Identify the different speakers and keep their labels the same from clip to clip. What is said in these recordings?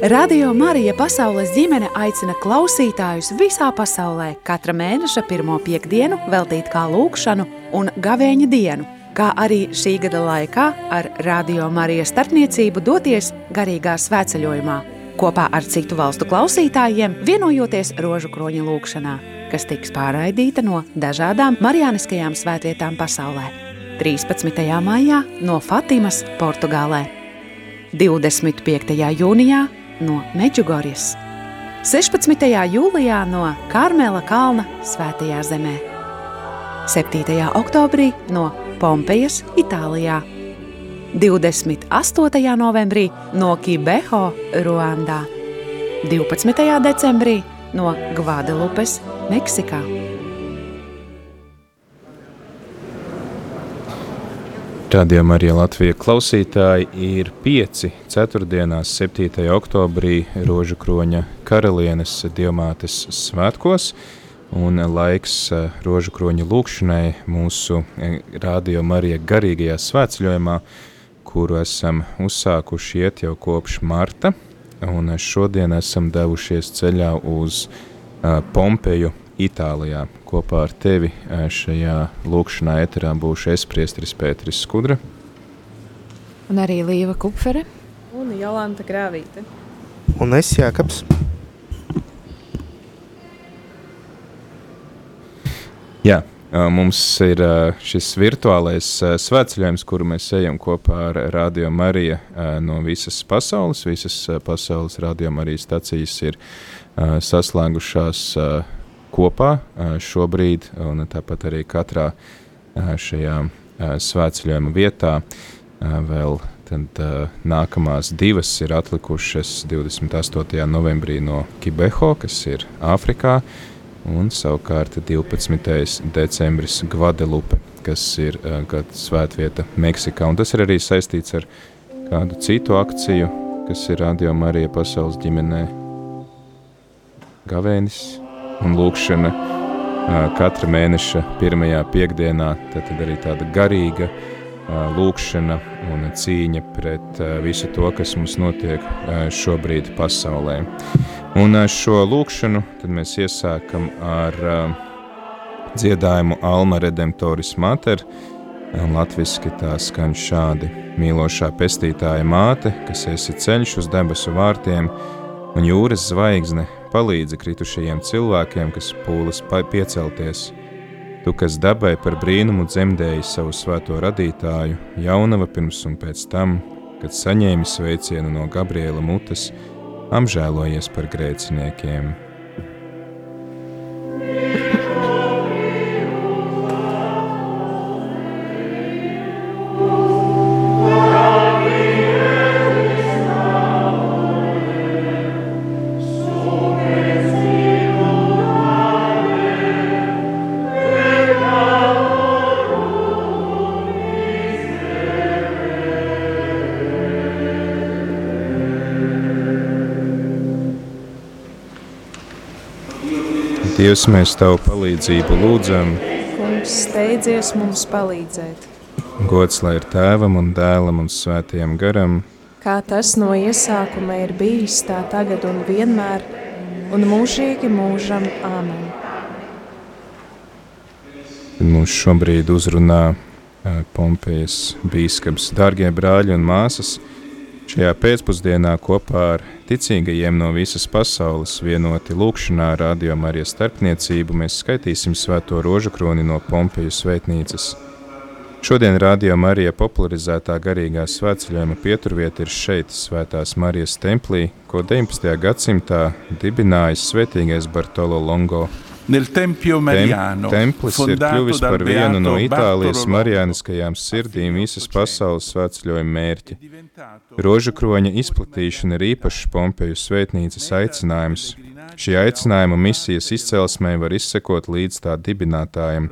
Speaker 1: Radio Marija Pasaules ģimene aicina klausītājus visā pasaulē katra mēneša pirmo piekdienu veltīt kā lūkšanu un gavēņa dienu, kā arī šī gada laikā ar Radio Marijas starpniecību doties garīgā svētceļojumā kopā ar citu valstu klausītājiem, vienojoties rožu kroņa lūkšanā, kas tiks pārraidīta no dažādām marijāniskajām svētvietām pasaulē. 13. maijā no Fatimas, Portugālē, 25. jūnijā no Meģugorjas, 16. jūlijā no Karmela kalna Svētajā zemē, 7. oktobrī no Pompejas, Itālijā, 28. novembrī no Kibeho, Ruandā, 12. decembrī no Gvadelupes, Meksikā.
Speaker 2: Radījumā arī Latvijas klausītāji ir pieci ceturtdienās, 7. oktobrī Rožu kroņa karalienes diamātes svētkos, un laiks eh, Rožu kroņa lūkšanai mūsu eh, rādījumā arī garīgajā svētceļojumā, kuru esam uzsākuši iet jau kopš marta, un šodien esam devušies ceļā uz uh, Pompeju Itālijā. Kopā ar tevi šajā lūkšanā eterā būšu es, priestris Pēteris Skudra.
Speaker 3: Un arī Līva Kupfere.
Speaker 4: Un Jolanta Grāvīte.
Speaker 5: Un es Jākaps.
Speaker 2: Jā, mums ir šis virtuālais svētceļojums, kuru mēs ejam kopā ar Radio Mariju no visas pasaules. Visas pasaules Radio Marijas stacijas ir saslēgušās kopā šobrīd, un tāpat arī katrā šajā svētceļojuma vietā vēl tad nākamās divas ir atlikušas 28. novembrī no Kibeho, kas ir Āfrikā, un savukārt 12. decembris Gvadelupe, kas ir svētvieta Meksikā, un tas ir arī saistīts ar kādu citu akciju, kas ir Radio Marija pasaules ģimenē Gavēnis, un lūkšana katra mēneša pirmajā piekdienā, tad, arī tāda garīga lūkšana un cīņa pret visu to, kas mums notiek šobrīd pasaulē. Un šo lūkšanu tad mēs iesākam ar dziedājumu Alma Redemptoris Mater, un latviski tā skan šādi. Mīlošā pestītāja māte, kas esi ceļš uz debesu vārtiem, un jūras zvaigzne, palīdzi kritušajiem cilvēkiem, kas pūlas piecelties. Tu, kas dabai par brīnumu dzemdēji savu svēto radītāju, jaunava pirms un pēc tam, kad saņēmi sveicienu no Gabriela mutes, apžēlojies par grēciniekiem. Dievs, mēs Tavu palīdzību lūdzam.
Speaker 4: Kungs, steidzies mums palīdzēt.
Speaker 2: Gods lai ir Tēvam un Dēlam un Svētajam garam.
Speaker 4: Kā tas no iesākuma ir bijis, tā tagad un vienmēr, un mūžīgi mūžam. Āmen.
Speaker 2: Mums šobrīd uzrunā Pompejas bīskaps, dārgie brāļi un māsas, Šajā pēcpusdienā kopā ar ticīgajiem no visas pasaules vienoti lūkšanā Radio Marijas starpniecību mēs skaitīsim svēto rožu kroni no Pompeju svētnīcas. Šodien Radio Marija popularizētā garīgā svētceļojuma pieturvieta ir šeit, Svētās Marijas templī, ko 19. gadsimtā dibinājis svētīgais Bartolo Longo –
Speaker 6: Nel Tempio Mariano,
Speaker 2: Tem, templis ir kļuvis par vienu no Itālijas marijāniskajām sirdīm visas pasaules svētceļojuma mērķi. Rožu kroņa izplatīšana ir īpašs Pompeju svētnīcas aicinājums. Šī aicinājuma misijas izcelsmē var izsekot līdz tā dibinātājam.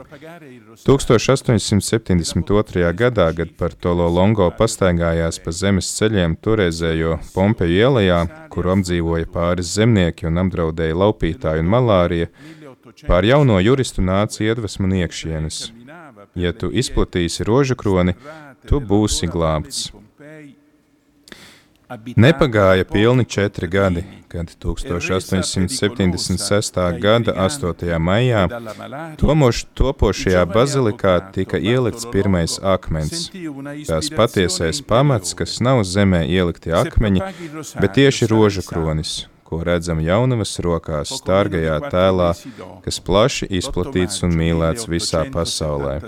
Speaker 2: 1872. gadā, kad par Tolo Longo pastaigājās pa zemes ceļiem toreizējo Pompeju ielajā, kur apdzīvoja pāris zemnieki un apdraudēja laupītāju un malāriju, Pār jauno juristu nāca iedvesma no iekšienes. Ja tu izplatīsi rožu kroni, tu būsi glābts. Nepagāja pilni četri gadi, kad 1876. gada 8. maijā tomoš, topošajā bazilikā tika ielikts pirmais akmens. Tās patiesais pamats, kas nav zemē ielikti akmeņi, bet tieši rožu kronis, ko redzam jaunavas rokās, stārgajā tēlā, kas plaši izplatīts un mīlēts visā pasaulē.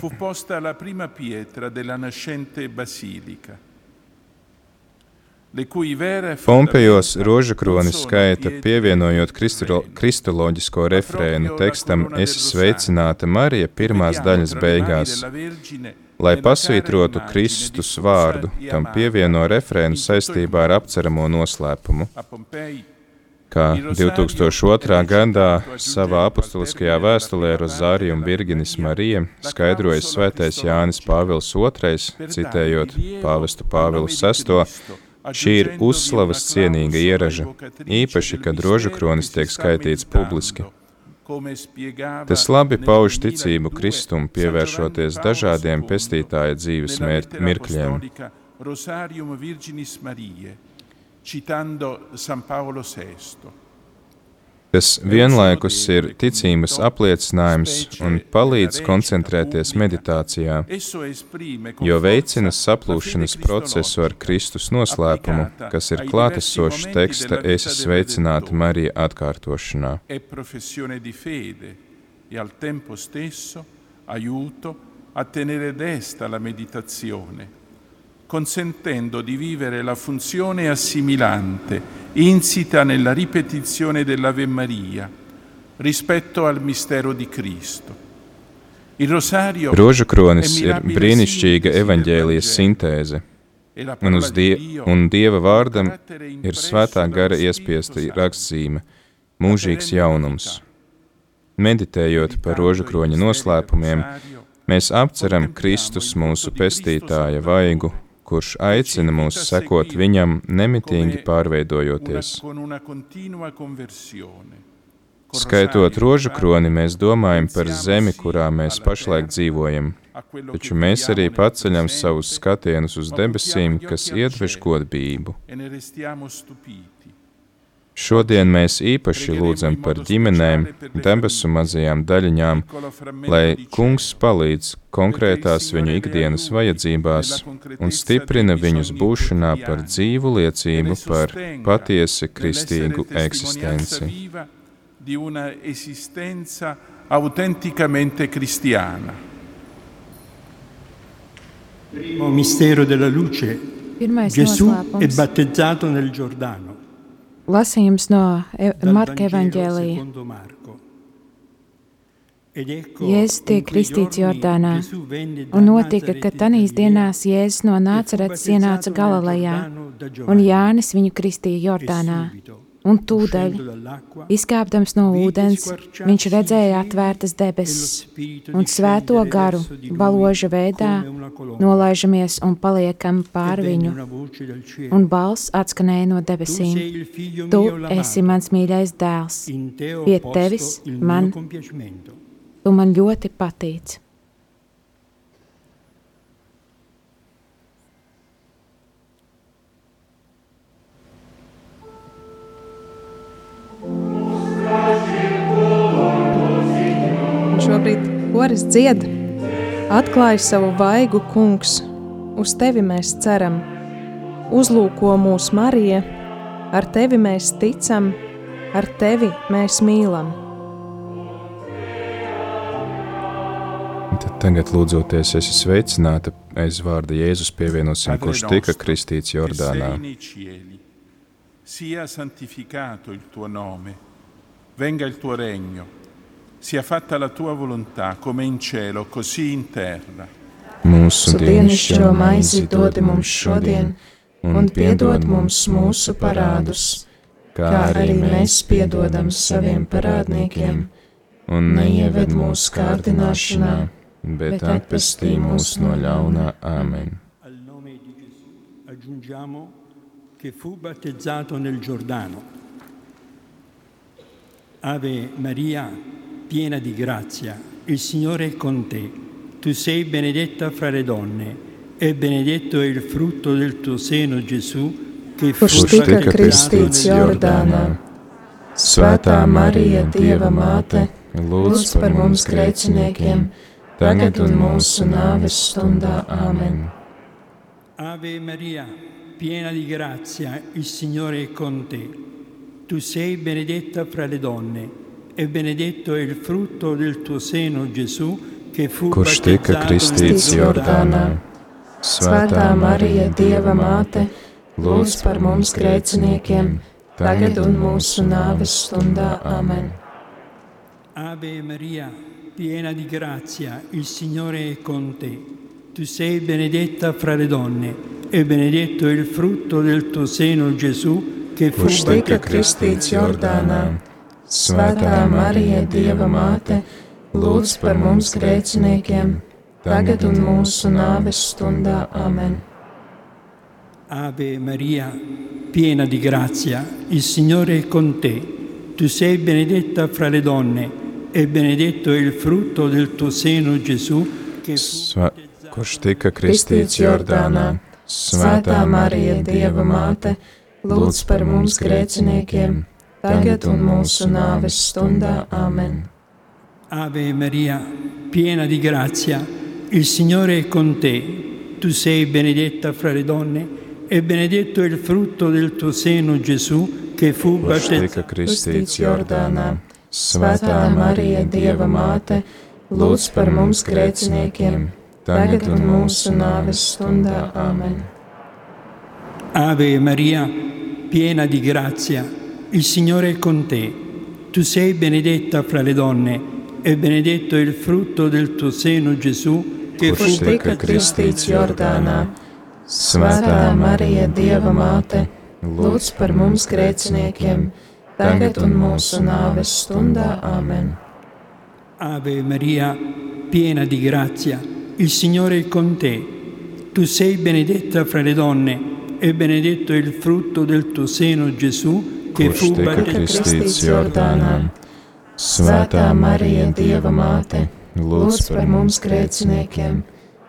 Speaker 6: Fu posta la prima pietra della nascente basilica.
Speaker 2: Pompejos rožakronis skaita, pievienojot kristoloģisko refrēnu tekstam Es sveicināta Marija pirmās daļas beigās. Lai pasvītrotu Kristus vārdu, tam pievieno refrēnu saistībā ar apceramo noslēpumu. Kā 2002. gadā savā apustuliskajā vēstulē Rozārijam Virginis Marija skaidrojas svētais Jānis Pāvils II, citējot pāvestu Pāvilu VI, Šī ir uzslavas cienīga ieraža, īpaši, kad rožu kronis tiek skaitīts publiski. Tas labi pauž ticību Kristum, pievēršoties dažādiem pestītāja dzīves mirkļiem. Citando San Paolo VI kas vienlaikus ir ticības apliecinājums un palīdz koncentrēties meditācijā, jo veicina saplūšanas procesu ar Kristus noslēpumu, kas ir klātesošs teksta Es sveicināta Marija atkārtošanā. aiuto a tenere desta la meditazione consentendo di vivere la funzione assimilante insita nella ripetizione dell'Ave Maria rispetto al mistero di Cristo. Rožu kronis ir brīnišķīga evaņģēlijas sintēze, un die, un Dieva vārdam ir svētā gara iespiesta rakstzīme, mūžīgs jaunums. Meditējot par rožu kroņa noslēpumiem, mēs apceram Kristus mūsu pestītāja vaigu kurš aicina mūs sekot viņam, nemitīgi pārveidojoties. Skaitot rožu kroni, mēs domājam par zemi, kurā mēs pašlaik dzīvojam, taču mēs arī paceļam savus skatienus uz debesīm, kas iedvež godbību. Šodien mēs īpaši lūdzam par ģimenēm, debesu mazajām daļiņām, lai Kungs palīdz konkrētās viņu ikdienas vajadzībās un stiprina viņus būšanā par dzīvu liecību par patiesi kristīgu eksistenci.
Speaker 7: della luce. Gesù è battezzato nel Giordano.
Speaker 3: Lasījums no e Marka evaņģēlija. Jēzus tiek kristīts Jordānā, un notika, ka tanīs dienās Jēzus no Nāceretes ienāca Galilejā, un Jānis viņu kristīja Jordānā. Un tūdaļ, izkāpdams no ūdens, viņš redzēja atvērtas debesis un svēto garu, baloža veidā, nolaižamies un paliekam pār viņu. Un balss atskanēja no debesīm: Tu esi mans mīļais dēls, pie tevis man, tu man ļoti patīc.
Speaker 4: Šobrīd koris dzied, atklāj savu vaigu kungs, uz tevi mēs ceram. Uzlūko mūsu Marija, ar tevi mēs ticam, ar tevi mēs mīlam.
Speaker 2: Tad tagad lūdzoties, esi sveicināta aiz vārda Jēzus pievienosim, kurš tika kristīts Jordānā. Sia santificato il tuo nome, venga il tuo regno sia fatta la tua volontà, come in cielo, così in terra. Mūsu dienascho maizi dod mums šodien, un piedod mums mūsu parādus, kā arī mēs piedodam saviem parādniekiem, un neieved mūsu kārdināšanā, bet atpestī mūs no ļaunā. Āmen. Aggiungiamo che fu battezzato nel Giordano. Ave Maria, piena di grazia, il Signore è con te. Tu sei benedetta fra le donne
Speaker 7: e benedetto è il frutto del tuo seno, Gesù,
Speaker 8: che tika kristīts Jordānā. Svētā Marija, Dieva māte, lūdz par mums grēciniekiem, tagad un mūsu nāves stundā. Āmen.
Speaker 7: Ave Maria, piena di grazia, il Signore è con te. Tu sei benedetta fra le donne e benedetto è il frutto del tuo seno, Gesù, che fu
Speaker 2: Kurš tika kristīts Jordānā.
Speaker 8: Svētā Marija, Dieva māte, lūdz par mums grēciniekiem, tagad un mūsu nāves stundā. Amen.
Speaker 7: Ave Maria, piena di grazia, il Signore è con te. Tu sei benedetta fra le donne e benedetto il frutto del tuo seno, Gesù,
Speaker 8: Kurš tika kristīts Jordānā. Svētā Marija, Dieva māte, lūdz par mums grēciniekiem, tagad un mūsu nāves stundā. Amen.
Speaker 7: Ave Maria, piena di grazia, il Signore è con te. Tu sei benedetta fra le donne e benedetto è il frutto del tuo seno, Gesù, che
Speaker 2: Sva kurš tika kristīts Jordānā.
Speaker 8: Svētā Marija, Dieva māte, lūdz par mums grēciniekiem, tagad un mūsu nāves stundā. Amen.
Speaker 7: Ave Maria, piena di grazia, il Signore è con te. Tu sei benedetta fra le donne e benedetto è il frutto del tuo seno, Gesù, che fu
Speaker 2: Kurš tika
Speaker 7: battezzato.
Speaker 2: kristīts Jordānā.
Speaker 8: Svētā Marija, Dieva māte, lūdz par mums grēciniekiem, tagad un mūsu nāves stundā. Amen.
Speaker 7: Ave Maria, piena di grazia, il Signore è con te. Tu sei benedetta fra le donne e benedetto è il frutto del tuo seno, Gesù, che
Speaker 2: Kurš
Speaker 7: fu
Speaker 8: Tika kristīts Jordānā. Svētā Marija, Dieva māte, lūdz par mums grēciniekiem, tagad un mūsu nāves stundā. Amen.
Speaker 7: Ave Maria, piena di grazia, il Signore è con te. Tu sei benedetta fra le donne e benedetto è il frutto del tuo seno, Gesù, che
Speaker 2: Kurš
Speaker 7: fu
Speaker 2: tika
Speaker 7: battezzato.
Speaker 2: kristīts Jordānā.
Speaker 8: Svētā Marija, Dieva māte, lūdz par mums grēciniekiem,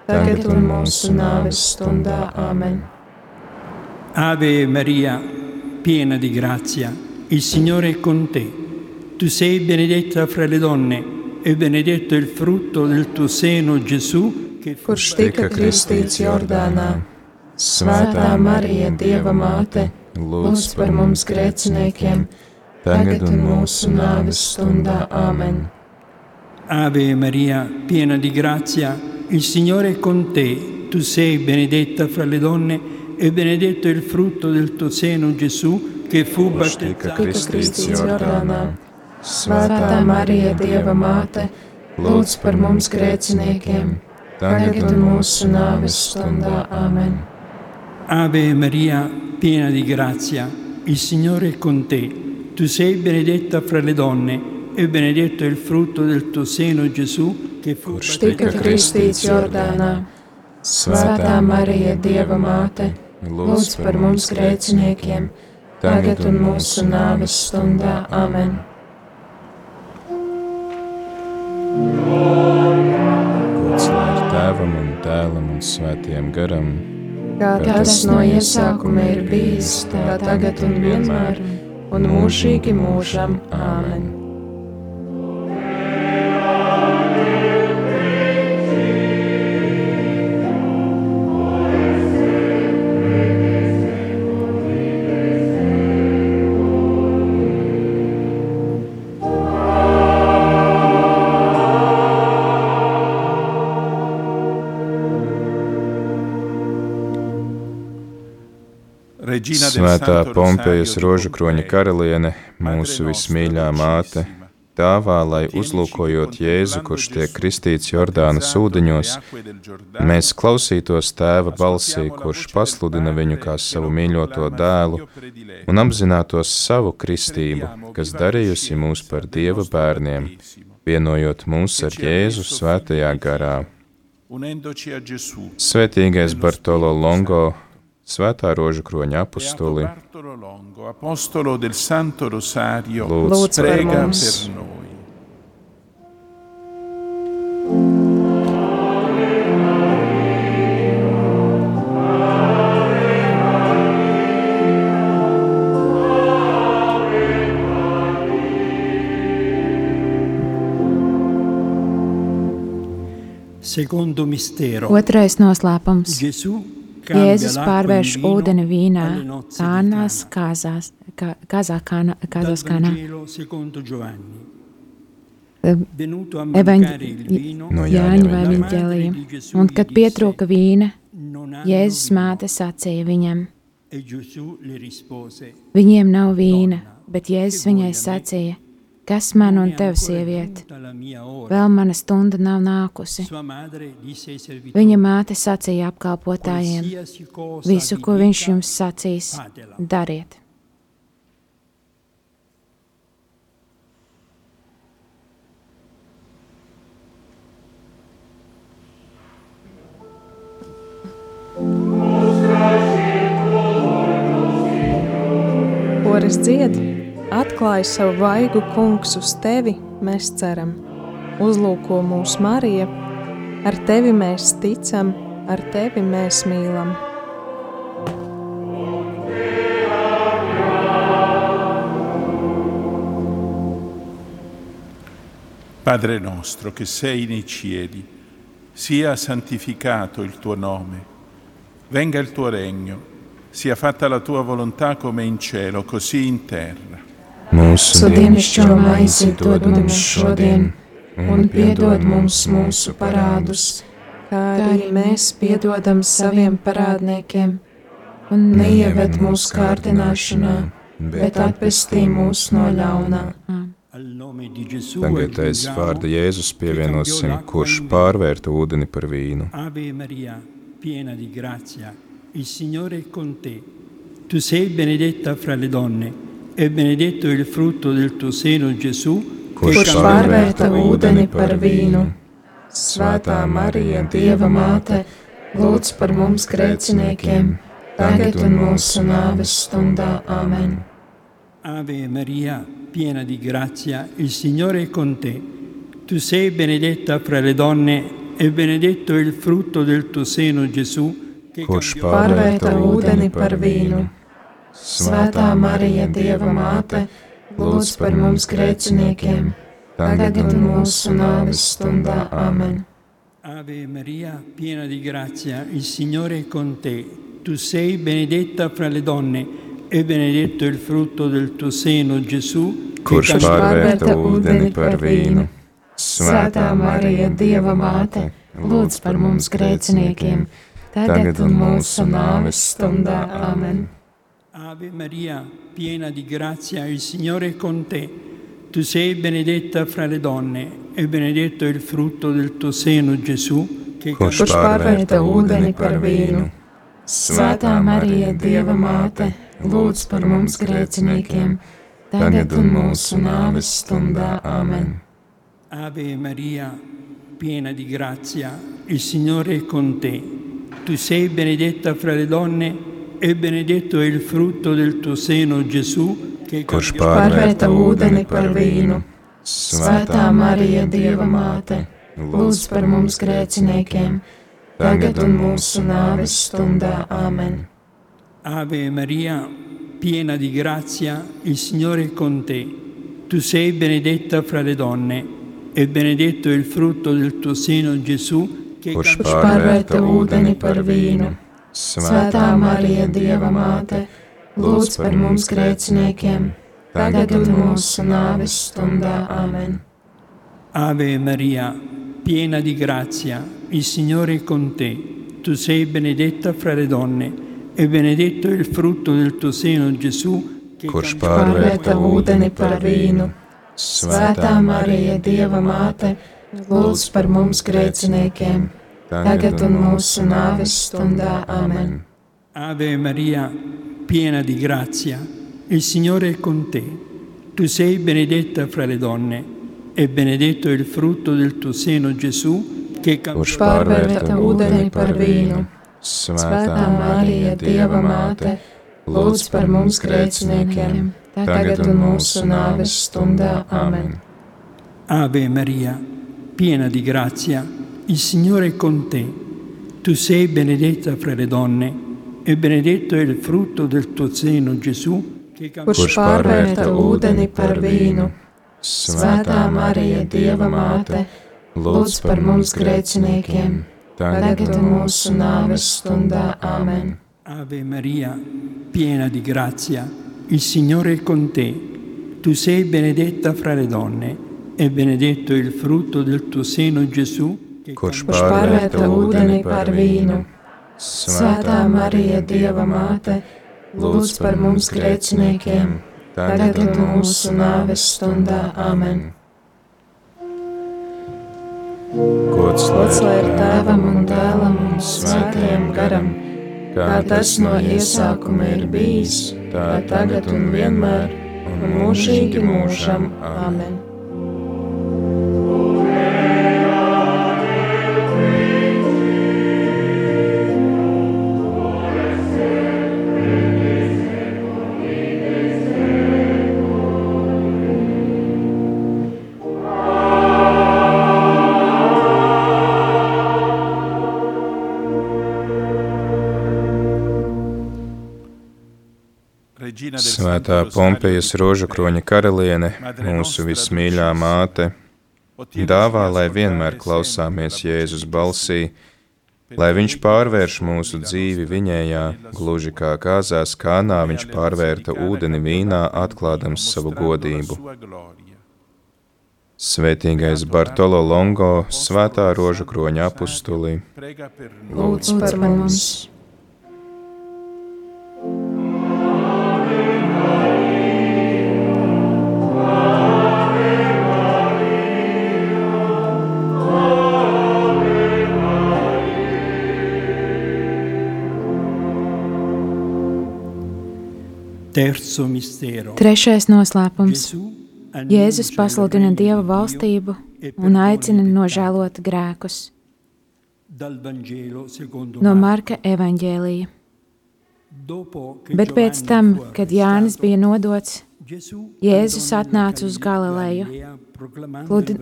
Speaker 8: tagad un mūsu nāves stundā. Amen.
Speaker 7: Ave Maria, piena di grazia, il Signore è con te. Tu sei benedetta fra le donne e benedetto è il frutto del tuo seno, Gesù, che fu
Speaker 8: Kurš tika kristīts Jordānā. Svētā Marija, Dieva māte, lūdz par mums grēciniekiem, tagad un mūsu nāves stundā. Amen.
Speaker 7: Ave Maria, piena di grazia, il Signore è con te. Tu sei benedetta fra le donne e benedetto è il frutto del tuo seno, Gesù, che fu battezzato.
Speaker 8: Svētā Marija, Dieva māte, lūdz par mums grēciniekiem, tagad un mūsu nāves stundā. Amen.
Speaker 7: Ave Maria, piena di grazia, il Signore è con te. Tu sei benedetta fra le donne e benedetto è il frutto del tuo seno, Gesù, che fu
Speaker 2: Kurš
Speaker 8: Tika kristīts Jordānā. Svētā Marija, Dieva māte, lūdz par mums grēciniekiem, tagad un mūsu nāves stundā. Amen.
Speaker 2: Gods lai ir tēvam un dēlam un svētiem garam.
Speaker 8: Kā tas no iesākuma ir bijis, tā tagad un vienmēr, un mūžīgi mūžam. Āmen.
Speaker 2: Svētā Pompejas
Speaker 6: Rosario
Speaker 2: rožu
Speaker 6: di
Speaker 2: kroņa
Speaker 6: Pompeja,
Speaker 2: karaliene, mūsu vismīļā māte, dāvā, lai uzlūkojot Jēzu, kurš tiek kristīts Jordānas ūdeņos, mēs klausītos tēva balsī, kurš pasludina viņu kā savu mīļoto dēlu, un apzinātos savu kristību, kas darījusi mūs par dieva bērniem, vienojot mūs ar Jēzu svētajā garā. Svētīgais Bartolo Longo, Svētā roža kroņa
Speaker 6: apustulī.
Speaker 2: Lūdzu,
Speaker 8: par mums!
Speaker 2: Otrais noslēpums. Jēzus pārvērš ūdeni vīnā Kānās kāzās, kā, kāzā kāna, kāzās kānā. Evaņģ...
Speaker 8: No
Speaker 2: Viņģēlija. Un kad pietrūka vīna, Jēzus māte sacīja viņam, viņiem nav vīna, bet Jēzus viņai sacīja, kas man un tev sieviete, vēl mana stunda nav nākusi. Viņa māte sacīja apkalpotājiem, visu, ko viņš jums sacīs, dariet.
Speaker 4: Koris dzied, atklāj savu vaigu kungs uz tevi, mēs ceram. Uzlūko mūsu Marija, ar tevi mēs ticam, ar tevi mēs mīlam.
Speaker 6: Padre nostro che sei nei cieli, sia santificato il tuo nome, venga il tuo regno, sia fatta la tua volontà come in cielo, così in terra.
Speaker 2: Mūsu dienascho maizi dod mums šodien, un piedod mums mūsu parādus,
Speaker 4: Kā arī mēs
Speaker 2: piedodam saviem parādniekiem, un neieved mūsu kārdināšanā, bet atpestī mūs no ļaunā.
Speaker 7: Al nome di Gesù
Speaker 8: Tagad aiz vārda Jēzus pievienosim, kurš pārvērta ūdeni par vīnu.
Speaker 7: Ave Maria, piena di grazia, il Signore è con te. Tu sei benedetta fra le donne e benedetto il frutto del tuo seno, Gesù,
Speaker 2: Kurš pārvērta ūdeni par vīnu? Svētā Marija, Dieva māte, lūdz par mums grēciniekiem, tagad un mūsu nāves stundā. Amen.
Speaker 7: Ave Maria, piena di grazia, il Signore è con te. Tu sei benedetta fra le donne e benedetto il frutto del tuo seno, Gesù, che
Speaker 8: Kurš
Speaker 2: Pārvērta ūdeni par vīnu. Svētā Marija, Dieva māte, lūdz par mums grēciniekiem, tagad un mūsu nāves stundā. Amen.
Speaker 7: Ave Maria, piena di grazia, il Signore è con te. Tu sei benedetta fra le donne e benedetto il frutto del tuo seno, Gesù,
Speaker 8: Kurš pārvērta ūdeni par vīnu.
Speaker 2: Svētā Marija, Dieva māte, lūdz par mums grēciniekiem, tagad un mūsu nāves stundā. Amen.
Speaker 7: Ave Maria, piena di grazia, il Signore è con te. Tu sei benedetta fra le donne e benedetto il frutto del tuo seno, Gesù, che
Speaker 8: Kurš pārvērta
Speaker 2: pārvērta ūdeni par vīnu. Svētā Marija, Dieva māte, lūdz par mums grēciniekiem, tagad un mūsu nāves stundā. Amen.
Speaker 7: Ave Maria, piena di grazia, il Signore è con te. Tu sei benedetta fra le donne e benedetto è il frutto del tuo seno, Gesù, che
Speaker 8: Kurš
Speaker 7: cambiò-
Speaker 2: Pārvērta ūdeni par vīnu. Svētā Marija, Dieva māte, lūdz par mums grēciniekiem, tagad un mūsu nāves stundā. Amen.
Speaker 7: Ave Maria, piena di grazia, il Signore è con te. Tu sei benedetta fra le donne e benedetto è il frutto del tuo seno, Gesù, che
Speaker 8: Kurš
Speaker 2: Pārvērta ūdeni par vīnu. Svētā Marija, Dieva māte, lūdz par mums grēciniekiem, tagad un mūsu nāves stundā. Amen.
Speaker 7: Ave Maria, piena di grazia, il Signore è con te. Tu sei benedetta fra le donne e benedetto il frutto del tuo seno, Gesù, che
Speaker 8: Kurš
Speaker 2: Pārvērta ūdeni par vīnu. Svētā Marija, Dieva māte, lūdz par mums grēciniekiem, tagad un mūsu nāves stundā. Amen.
Speaker 7: Ave Maria, piena di grazia, il Signore è con te. Tu sei benedetta fra le donne e benedetto è il frutto del tuo seno, Gesù, che
Speaker 8: Kurš
Speaker 2: Pārvērta ūdeni par vīnu. Svētā Marija, Dieva māte, lūdz par mums grēciniekiem, tagad un mūsu nāves stundā. Amen.
Speaker 7: Ave Maria, piena di grazia, il Signore è con te. Tu sei benedetta fra le donne e benedetto è il frutto del tuo seno, Gesù, che cambiò-
Speaker 2: Kurš pārvērta ūdeni par vīnu. Svētā Marija, Dieva māte,
Speaker 8: lūdz par mums grēciniekiem, tagad mūsu nāves stundā. Amen.
Speaker 7: Ave Maria, piena di grazia, il Signore è con te. Tu sei benedetta fra le donne e benedetto il frutto del tuo seno Gesù.
Speaker 2: Kurš
Speaker 8: pārvērta ūdeni par vīnu. Svētā Marija, Dieva māte, lūdz par mums grēciniekiem, tagad un mūsu nāves stundā. Amen.
Speaker 2: Gods
Speaker 8: lai ir tēvam un dēlam un svētajam garam, kā tas no iesākuma ir bijis, tā tagad un vienmēr, un mūžīgi mūžam. Amen.
Speaker 2: Svētā Pompejas rožu kroņa karaliene, mūsu vismīļā māte, dāvā, lai vienmēr klausāmies Jēzus balsī, lai viņš pārvērš mūsu dzīvi viņējā, gluži kā kāzās kānā viņš pārvērta ūdeni vīnā, atklādams savu godību. Svētīgais Bartolo Longo, svētā rožu kroņa apustulī,
Speaker 8: Lūdz par mums! Trešais noslēpums. Jēzus pasludina Dieva valstību un aicina nožēlot grēkus. No. Marka
Speaker 7: che
Speaker 8: Bet pēc tam, kad Jānis bija nodots, Jēzus atnāca uz Galileju,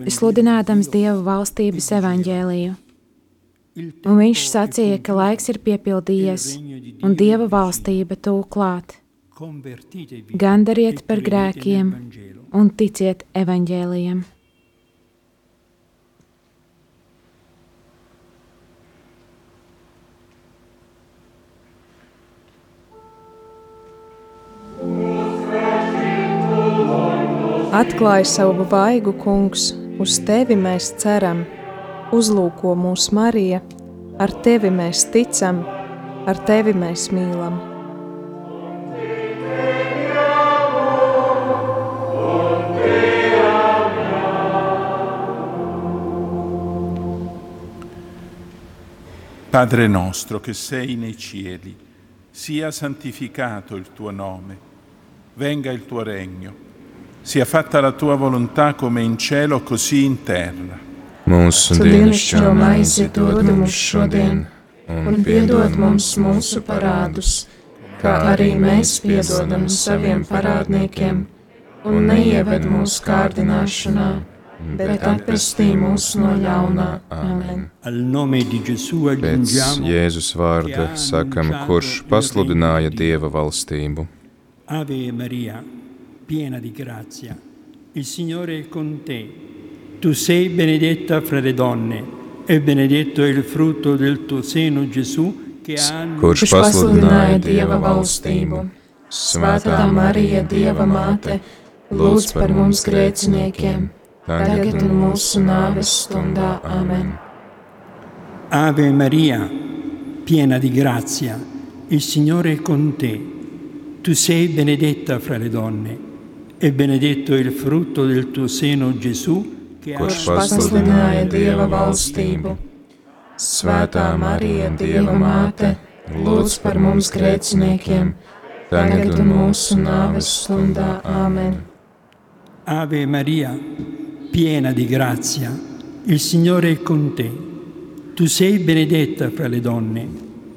Speaker 8: sludinādams Dieva valstības evaņģēliju.
Speaker 7: "Il
Speaker 8: Un viņš sacīja, ka laiks ir piepildījies, un Dieva valstība tuvu klāt.
Speaker 7: Convertitevi
Speaker 8: Gandariet
Speaker 7: e
Speaker 8: par grēkiem
Speaker 7: Vangelo."
Speaker 8: un ticiet evaņģēlijam.
Speaker 4: Atklāj savu vaigu, kungs, uz tevi mēs ceram, uzlūko mūsu Marija, ar tevi mēs ticam, ar tevi mēs mīlam.
Speaker 6: Padre nostro che sei nei cieli, sia santificato il tuo nome, venga il tuo regno, sia fatta la tua volontà come in cielo così in terra.
Speaker 2: mūsu
Speaker 8: Tu
Speaker 2: dienascho
Speaker 8: dienascho
Speaker 2: maizi
Speaker 8: maizi
Speaker 2: dod
Speaker 8: dod
Speaker 2: mums šodien,
Speaker 8: un
Speaker 2: un
Speaker 8: piedod mums mūsu parādus, kā arī mēs piedodam saviem parādniekiem, un neieved mūsu kārdināšanā, bet atpestī mūs no ļaunā. Amen.
Speaker 7: Al nome di Gesù
Speaker 2: Pēc Jēzus vārda sakam, kurš pasludināja Dieva valstību.
Speaker 7: Ave Maria, piena di grazia, il Signore è con te. Tu sei benedetta fra le donne e benedetto è il frutto del tuo seno Gesù che ha
Speaker 2: Kurš
Speaker 8: Kurš pasludināja Dieva valstību? Svētā Marija, Dieva māte, lūdz par mums grēciniekiem, tagad un mūsu nāves stundā. Amen.
Speaker 7: Ave Maria, piena di grazia, il Signore è con te. Tu sei benedetta fra le donne e benedetto è il frutto del tuo seno Gesù che ha
Speaker 2: Kurš
Speaker 8: Pasludināja Dieva valstību. Svētā Marija, Dieva māte, lūdz par mums grēciniekiem, tagad un mūsu nāves stundā. Amen.
Speaker 7: Ave Maria, piena di grazia, il Signore è con te. Tu sei benedetta fra le donne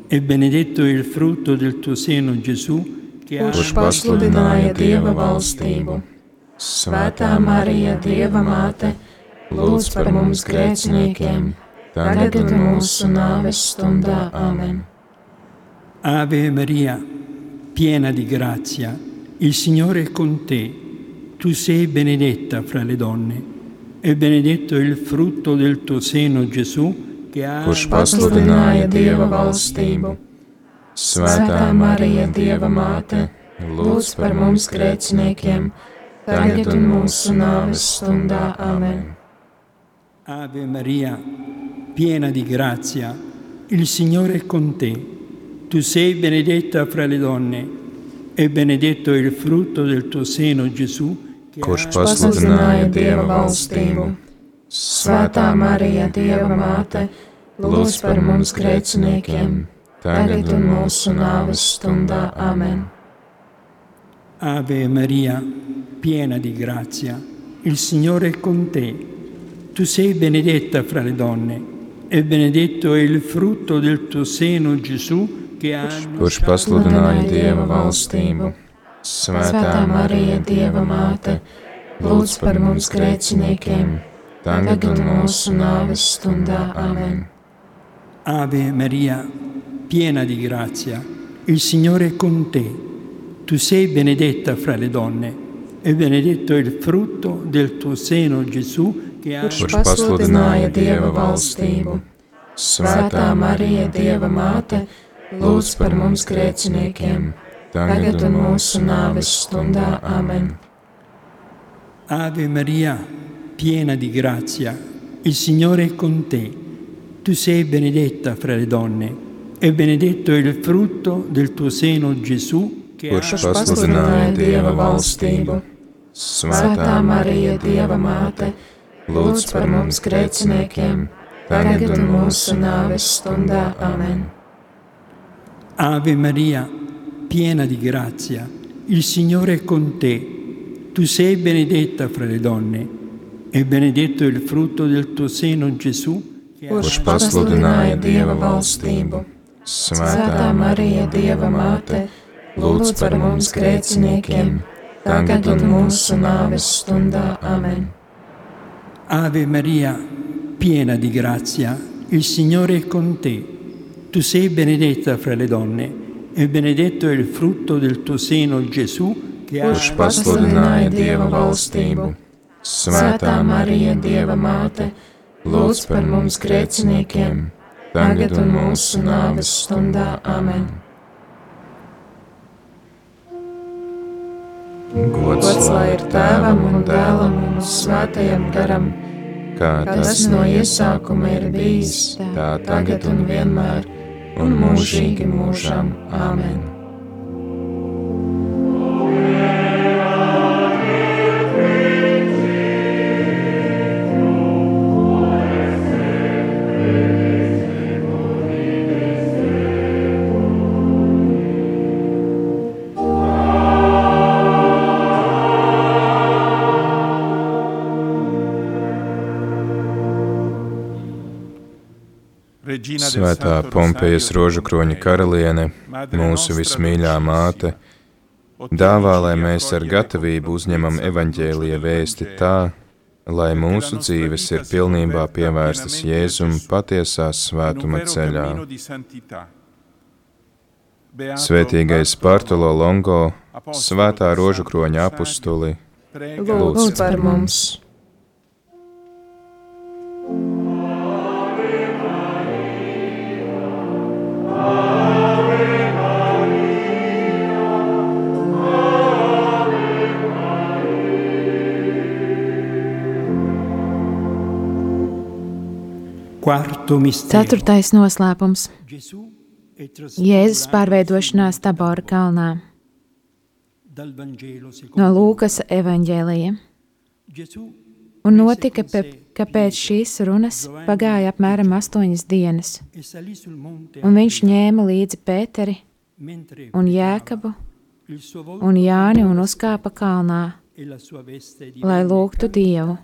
Speaker 7: e benedetto è il frutto del tuo seno Gesù che ha
Speaker 8: Kurš pasludināja Dieva valstību. Svētā Marija, Dieva māte, lūdz par mums grēciniekiem, tagad un mūsu nāves stundā. Amen.
Speaker 7: Ave Maria, piena di grazia, il Signore è con te. Tu sei benedetta fra le donne e benedetto il frutto del tuo seno, Gesù, che ha
Speaker 2: kurš pasludināja Dieva valstību. Svētā Marija, Dieva māte, lūdz par mums grēciniekiem, tagad un mūsu nāves stundā. Amen.
Speaker 7: Ave Maria, piena di grazia, il Signore è con te. Tu sei benedetta fra le donne e benedetto il frutto del tuo seno, Gesù, che
Speaker 2: Kurš
Speaker 7: ha
Speaker 2: pasludināja Dieva valstību. Svētā Marija, Dieva māte, lūdz par mums grēciniekiem, tagad un mūsu nāves stundā. Amen.
Speaker 7: Ave Maria, piena di grazia, il Signore è con te. Tu sei benedetta fra le donne e benedetto è il frutto del tuo seno, Gesù, che ha
Speaker 2: Kurš pasludināja Dieva valstību. Svētā Marija, Dieva māte, lūdz par mums grēciniekiem, tagad un mūsu nāves stundā. Amen.
Speaker 7: Ave Maria, piena di grazia, il Signore è con te. Tu sei benedetta fra le donne e benedetto è il frutto del tuo seno, Gesù, che ha
Speaker 2: Kurš pasludināja Dieva valstību. Svētā Marija, Dieva māte, lūdz par mums grēciniekiem, tagad un mūsu nāves stundā. Amen.
Speaker 7: Ave Maria, piena di grazia, il Signore è con te. Tu sei benedetta fra le donne e benedetto è il frutto del tuo seno, Gesù, che
Speaker 2: Kurš pasludināja Dieva valstību. Svētā Marija, Dieva māte, lūdz par mums grēciniekiem, tagad un mūsu nāves stundā. Amen.
Speaker 7: Ave Maria, piena di grazia, il Signore è con te. Tu sei benedetta fra le donne e benedetto il frutto del tuo seno, Gesù,
Speaker 2: Kurš pasludināja Dieva valstību. Svētā Marija, Dieva māte, lūdz par mums grēciniekiem, tagad un mūsu nāves stundā. Amen.
Speaker 7: Ave Maria, piena di grazia, il Signore è con te. Tu sei benedetta fra le donne e benedetto è il frutto del tuo seno, Gesù, che ha
Speaker 2: Kurš pasludināja Dieva valstību. Svētā Marija, Dieva māte, lūdz par mums grēciniekiem, tagad un mūsu nāves stundā. Amen. Gods lai ir tēvam un dēlam un svētajam garam, kā tas no iesākuma ir bijis, tā tagad un vienmēr, un mūžīgi mūžam. Amen. Svētā Pompejas rožu kroņa karaliene, mūsu vismīļā māte, dāvā, lai mēs ar gatavību uzņemam evaņģēlīja vēsti tā, lai mūsu dzīves ir pilnībā pievērstas Jēzum patiesās svētuma ceļā. Svētīgais Bartolo Longo, svētā rožu kroņa apustuli, lūdz par mums!
Speaker 7: Quarto
Speaker 3: Ceturtais noslēpums.
Speaker 7: Trasfigurato
Speaker 3: Jēzus pārveidošanās Tabora kalnā. no Lūkas evaņģēlija. Un notika, pe, ka pēc šīs runas pagāja apmēram astoņas dienas,
Speaker 7: e
Speaker 3: un viņš ņēma līdzi Pēteri un Jēkabu un Jāni un uzkāpa kalnā,
Speaker 7: e
Speaker 3: lai lūgtu Dievu.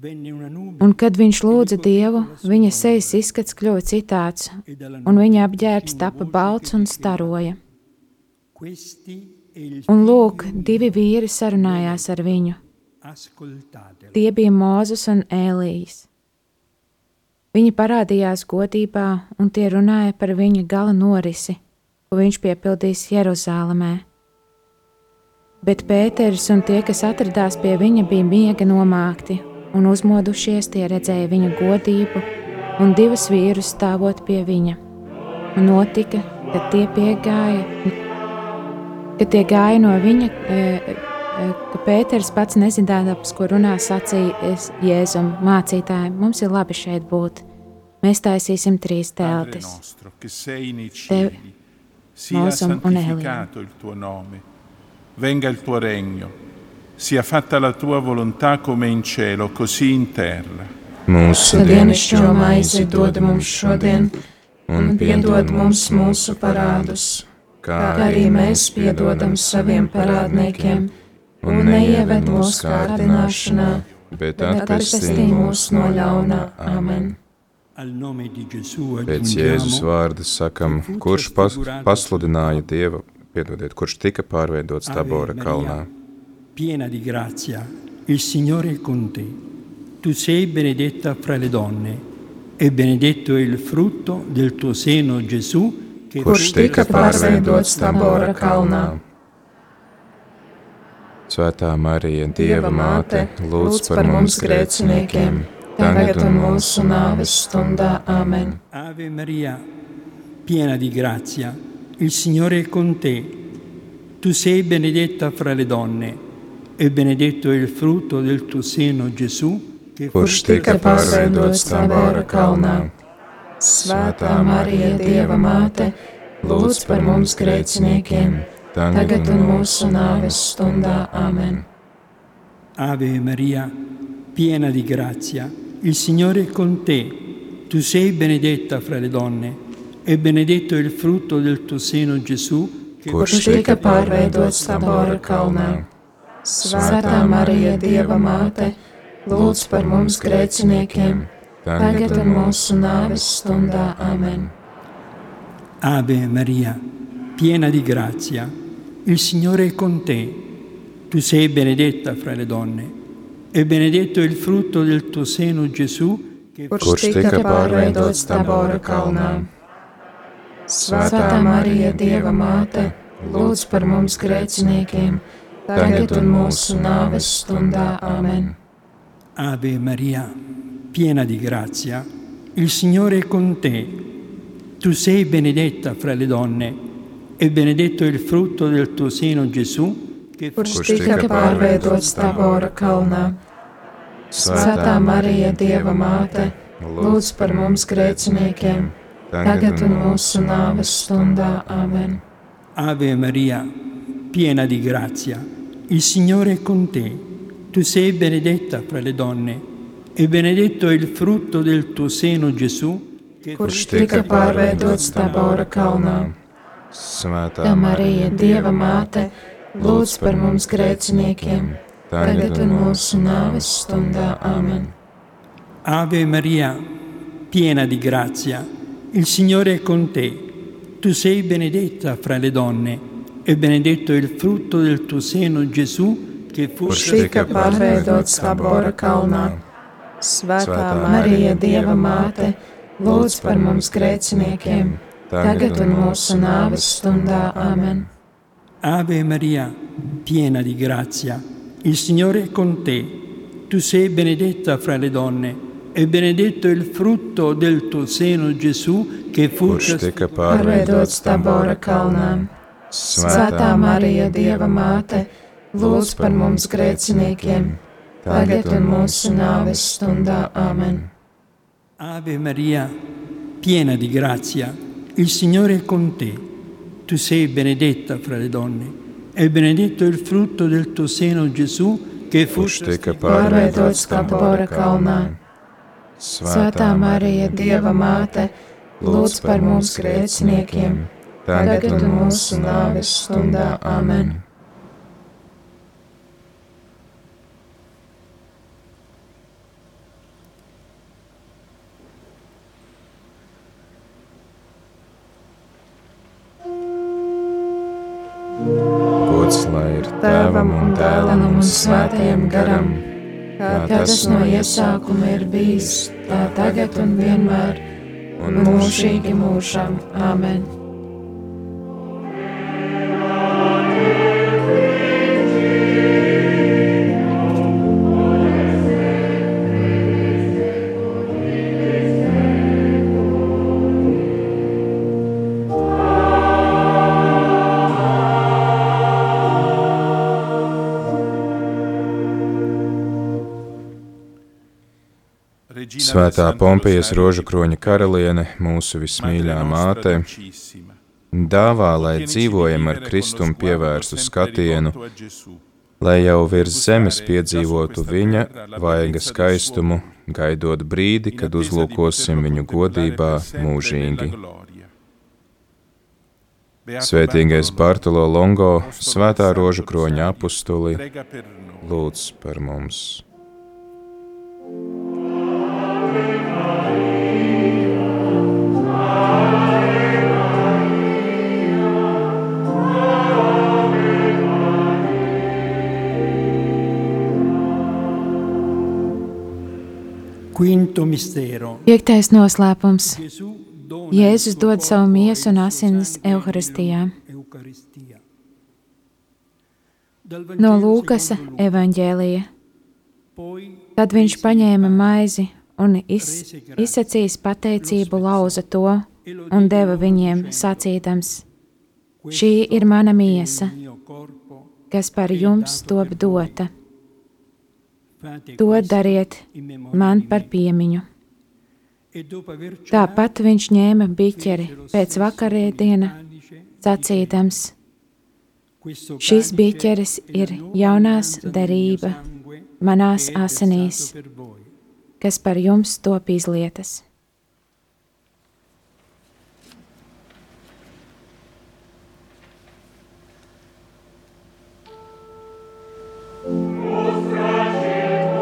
Speaker 3: Un kad viņš lūdza Dievu, viņa sejas izskats kļuva citāds, un viņa apģērbs tapa balts un staroja. Un lūk, divi vīri sarunājās ar viņu. Tie bija Mozus un Ēlijas. Viņi parādījās godībā, un tie runāja par viņa gala norisi, ko viņš piepildīs Jeruzālēmē. Bet Pēters un tie, kas atradās pie viņa, bija miega nomākti, un uzmodušies tie redzēja viņa godību un divus vīrus stāvot pie viņa. Un notika, kad tie piegāja, kad tie gāja no viņa, e, e, ka Pēters pats nezinādams, ko runā, sacīja Jēzum mācītājiem, mums ir labi šeit būt. Mēs taisīsim trīs teltis. Tev, Mūsum un Elija
Speaker 6: venga il tuo regno, sia fatta la tua volontà come in cielo, così in terra.
Speaker 8: Mūsu dienascho maizi dod mums šodien, un piedod mums mūsu parādus, kā arī mēs piedodam saviem parādniekiem, un neieved mūsu kārdināšanā, bet atvestī mūs no ļaunā. Amen.
Speaker 2: Pēc Jēzus vārda sakam, kurš pas, pasludināja Dieva piedodiet, kurš tika pārveidots Tabora kalnā.
Speaker 7: Piena di grazia, il Signore è con te. Tu sei benedetta fra le donne e benedetto è il frutto del tuo seno, Gesù,
Speaker 8: che kurš tika pārveidots Tabora kalnā.
Speaker 2: Svētā Marija, Dieva māte, lūdz par mums grēciniekiem, tagad un mūsu nāves stundā. Amen.
Speaker 7: Ave Maria, piena di grazia, il Signore è con te. Tu sei benedetta fra le donne e benedetto è il frutto del tuo seno, Gesù,
Speaker 2: kurš tika pārveidots Tabora kalnā. Svētā Marija, Dieva māte, lūdz par mums grēciniekiem, tagad un mūsu nāves stundā. Amen.
Speaker 7: Ave Maria, piena di grazia, il Signore è con te. Tu sei benedetta fra le donne e benedetto il frutto del tuo seno, Gesù,
Speaker 8: kurš tika pārveidots Tabora kalnā. Svētā Marija, Dieva māte, lūdz par mums grēciniekiem, tagad un mūsu nāves stundā. Amen.
Speaker 7: Ave Maria, piena di grazia, il Signore è con te. Tu sei benedetta fra le donne e benedetto il frutto del tuo seno, Gesù,
Speaker 8: kurš tika pārveidots Tabora kalnā. Svētā Marija, Dieva māte, lūdz par mums grēciniekiem, tagad un mūsu nāves stundā. Amen.
Speaker 7: Ave Maria, piena di grazia, il Signore è con te. Tu sei benedetta fra le donne e benedetto il frutto del tuo seno, Gesù,
Speaker 8: che kurš tika pārveidots Tabora kalnā. Svētā Marija, Dieva māte, lūdz par mums grēciniekiem tagad un mūsu nāves stundā. Amen.
Speaker 7: Ave Maria, piena di grazia, il Signore è con te. Tu sei benedetta fra le donne e benedetto è il frutto del tuo seno, Gesù,
Speaker 8: kurš tika pārveidots Tabora kalnā. Svētā Marija, Dieva māte, lūdz par mums grēciniekiem, tagad un mūsu nāves stundā. Amen.
Speaker 7: Ave Maria, piena di grazia, Il Signore è con te. Tu sei benedetta fra le donne e benedetto il frutto del tuo seno, Gesù, che fu
Speaker 8: tika pārveidots Tabora kalnā. Svētā Marija, Dieva māte, lūdz par mums grēciniekiem, tagad un mūsu nāves stundā. Amen.
Speaker 7: Ave Maria, piena di grazia, il Signore è con te. Tu sei benedetta fra le donne e benedetto il frutto del tuo seno, Gesù, che fu
Speaker 2: kurš tika
Speaker 8: pārveidots Tabora kalnā. Svētā Marija, Dieva māte, lūdz par mums grēciniekiem, tagad un mūsu nāves stundā. Amen.
Speaker 7: Ave Maria, piena di grazia, il Signore è con te. Tu sei benedetta fra le donne e benedetto il frutto del tuo seno, Gesù, che fu
Speaker 8: pārveidots Tabora kalnā. Svētā Marija, Dieva māte, lūdz par mums grēciniekiem, tagad un mūsu nāves stundā. Amen!
Speaker 2: Gods lai ir tēvam un dēlam un svētajam garam
Speaker 8: kā tas no iesākuma ir bijis, tā tagad un vienmēr, un mūžīgi mūžam. Āmen!
Speaker 2: Svētā Pompijas rožu kroņa karaliene, mūsu vismīļā māte, dāvā, lai dzīvojam ar Kristumu pievērstu skatienu, lai jau virs zemes piedzīvotu viņa vaiga skaistumu, gaidot brīdi, kad uzlūkosim viņu godībā mūžīgi. Svētīgais Bartolo Longo, Svētā rožu kroņa apustuli, lūdz par mums!
Speaker 3: Piektais noslēpums. Jēzus dod savu miesu un asinis evaharistijā. No Lūkasa evaņģēlija. Tad viņš paņēma maizi un iz, izsacījis pateicību, lauza to un deva viņiem sacīdams: Šī ir mana miesa, kas par jums top dota. To dariet man par piemiņu. Tāpat viņš ņēma biķeri pēc vakarēdiena, sacīdams: Šis biķeris ir jaunās derība manās asinīs, kas par jums top izlietas.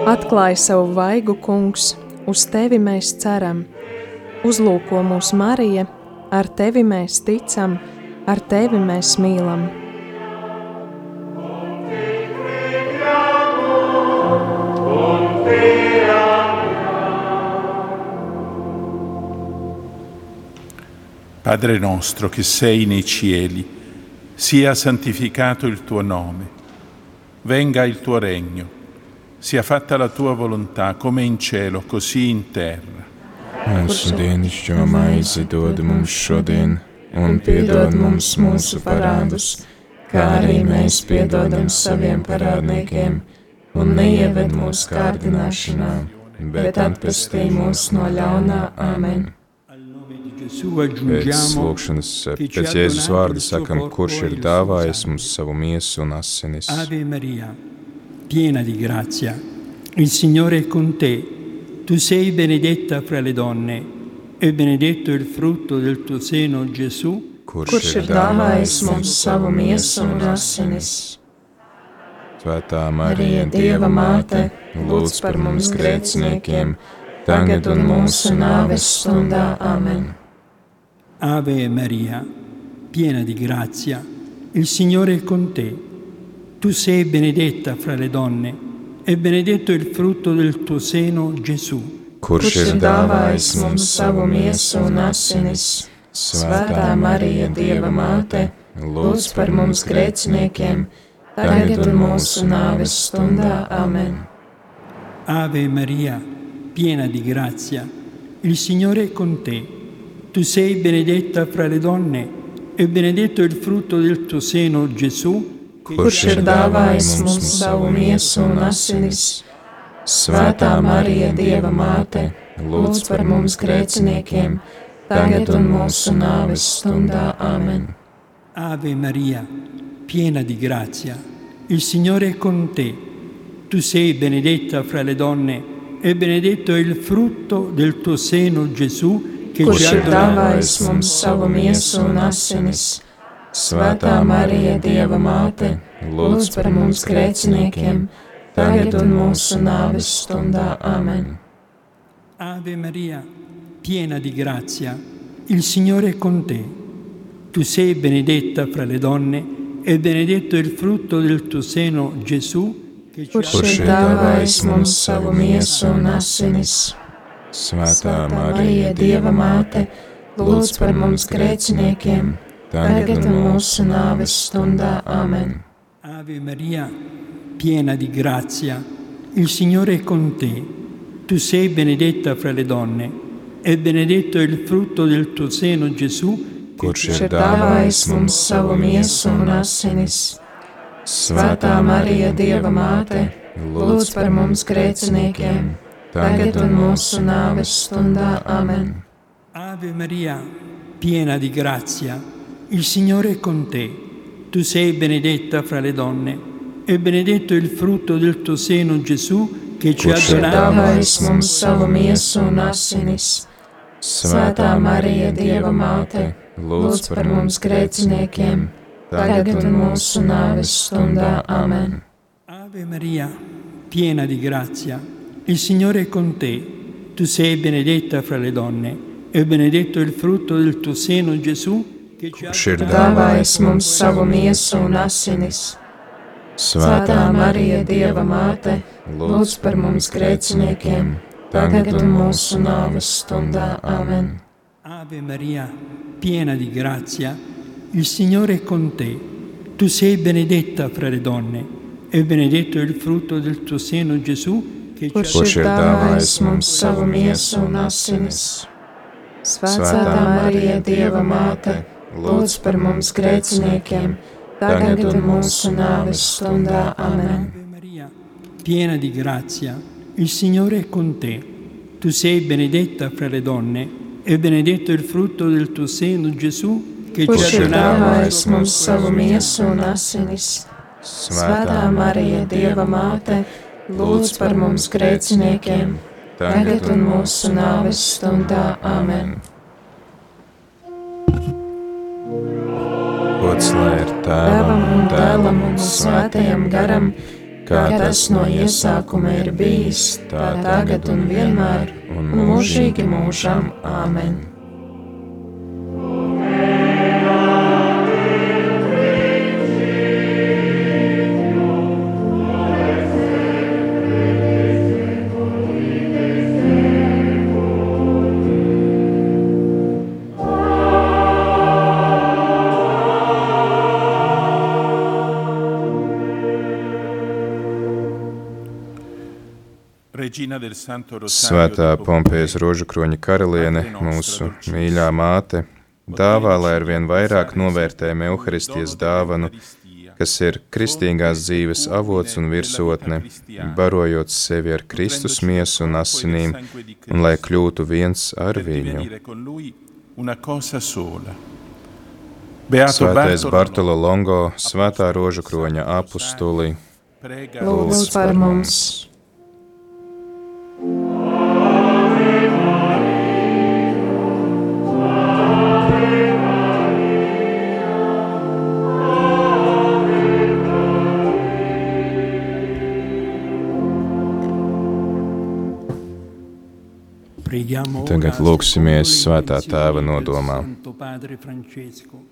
Speaker 4: Atklāj savu vaigu, kungs, uz tevi mēs ceram. Uzlūko mūsu Marija, ar tevi mēs ticam, ar tevi mēs mīlam.
Speaker 6: Padre nostro che sei nei cieli, sia santificato il tuo nome, venga il tuo regno sia fatta la tua volontà come in cielo, così in terra.
Speaker 2: Mūsu dienascho maizi dod mums šodien, un piedod mums mūsu parādus, kā arī mēs piedodam saviem parādniekiem, un neieved mūsu kārdināšanā, bet atpestī mūs no ļaunā Āmen. Pēc lūkšanas, pēc Jēzus vārda sakam, kurš ir dāvājis mums savu miesu un asinis.
Speaker 7: Piena di grazia. Il Signore è con te. Tu sei benedetta fra le donne e benedetto il frutto del tuo seno, Gesù.
Speaker 2: Kurš ir dāvājis mums savu miesu un asinis? Svētā Marija, Dieva māte, lūdz par mums grēciniekiem, tagad un mūsu nāves stundā. Amen.
Speaker 7: Ave Maria, piena di grazia, il Signore è con te. Tu sei benedetta fra le donne e benedetto il frutto del tuo seno, Gesù.
Speaker 2: Kurš ir dāvājis mums savu miesu un asinis? Svētā Marija, Dieva māte, lūdz par mums grēciniekiem, tagad un mūsu nāves stundā. Amen.
Speaker 7: Ave Maria, piena di grazia, il Signore è con te. Tu sei benedetta fra le donne e benedetto il frutto del tuo seno, Gesù
Speaker 2: kurš ir dāvājis mums savu miesu un asinis. Svētā Marija, Dieva māte, lūdz par mums grēciniekiem, tagad un mūsu nāves stundā. Amen.
Speaker 7: Ave Maria, piena di grazia, il Signore è con te. Tu sei benedetta fra le donne e benedetto è il frutto del tuo seno, Gesù,
Speaker 2: che ci ha dāvājis mums savu miesu un asinis. Svētā Marija, Dieva māte, lūdz par mums grēciniekiem, tagad un mūsu nāves stundā. Amen.
Speaker 7: Ave Maria, piena di grazia, il Signore è con te. Tu sei benedetta fra le donne e benedetto il frutto del tuo seno, Gesù,
Speaker 2: kurš ir dāvājis mums savu miesu un asinis. Svētā Marija, Dieva māte, lūdz par mums grēciniekiem, tagad un mūsu nāves stundā. Amen.
Speaker 7: Ave Maria, piena di grazia, il Signore è con te. Tu sei benedetta fra le donne e benedetto è il frutto del tuo seno, Gesù.
Speaker 2: Kurš ir dāvājis mums savu miesu un asinis. Svētā Marija, Dieva māte, lūdz par mums grēciniekiem,
Speaker 8: tagad un mūsu nāves stundā. Amen.
Speaker 7: Ave Maria, piena di grazia, il Signore è con te. Tu sei benedetta fra le donne e benedetto il frutto del tuo seno, Gesù, che ci ha donato.
Speaker 8: Svētā Marija, Dieva māte, lūdz par mums grēciniekiem, tagad un mūsu nāves stundā. Amen.
Speaker 7: Ave Maria, piena di grazia, il Signore è con te. Tu sei benedetta fra le donne e benedetto il frutto del tuo seno, Gesù,
Speaker 2: Kurš ir
Speaker 8: Dāvājis mums savu miesu un asinis. Svētā Marija, Dieva māte, lūdz par mums grēciniekiem, tagad un mūsu nāves stundā. Amen.
Speaker 7: Ave Maria, piena di grazia, il Signore è con te. Tu sei benedetta fra le donne e benedetto il frutto del tuo seno, Gesù, che ci ha
Speaker 2: Kurš ir
Speaker 8: dāvājis mums savu miesu un asinis. Svētā Marija, Dieva māte, lūdz par mums grēciniekiem, tagad un mūsu nāves stundā. Amen.
Speaker 7: Ave Maria, piena di grazia, il Signore è con te. Tu sei benedetta fra le donne e benedetto il frutto del tuo seno, Gesù, che ci
Speaker 8: Kurš
Speaker 7: ha
Speaker 8: ir
Speaker 7: donato.
Speaker 8: dāvājis mums savu miesu un asinis? Svētā Marija, Dieva māte, lūdz par mums grēciniekiem, tagad un mūsu nāves stundā. Amen.
Speaker 2: Gods lai ir
Speaker 8: Tēvam un
Speaker 2: tēvam
Speaker 8: dēlam un svētajam garam, kā tas no iesākuma ir bijis, tā tagad un vienmēr, un mūžīgi mūžam. Āmen!
Speaker 2: Svētā Pompejas rožukroņa karaliene, mūsu mīļā māte, dāvā, lai ar vien vairāk novērtējam evaharistijas dāvanu, kas ir kristīgās dzīves avots un virsotne, barojot sevi ar Kristus miesu un asinīm, un lai kļūtu viens ar viņu.
Speaker 6: divenire con lui una cosa sola. Beato
Speaker 2: Svētais
Speaker 6: Bartolo,
Speaker 2: Longo, svētā rožukroņa apustulī,
Speaker 6: prega
Speaker 8: Lūdz par mums!
Speaker 7: Preghiamo
Speaker 2: Tagad
Speaker 7: secondo
Speaker 2: Svētā Tēva nodomā.
Speaker 7: Padre Francesco.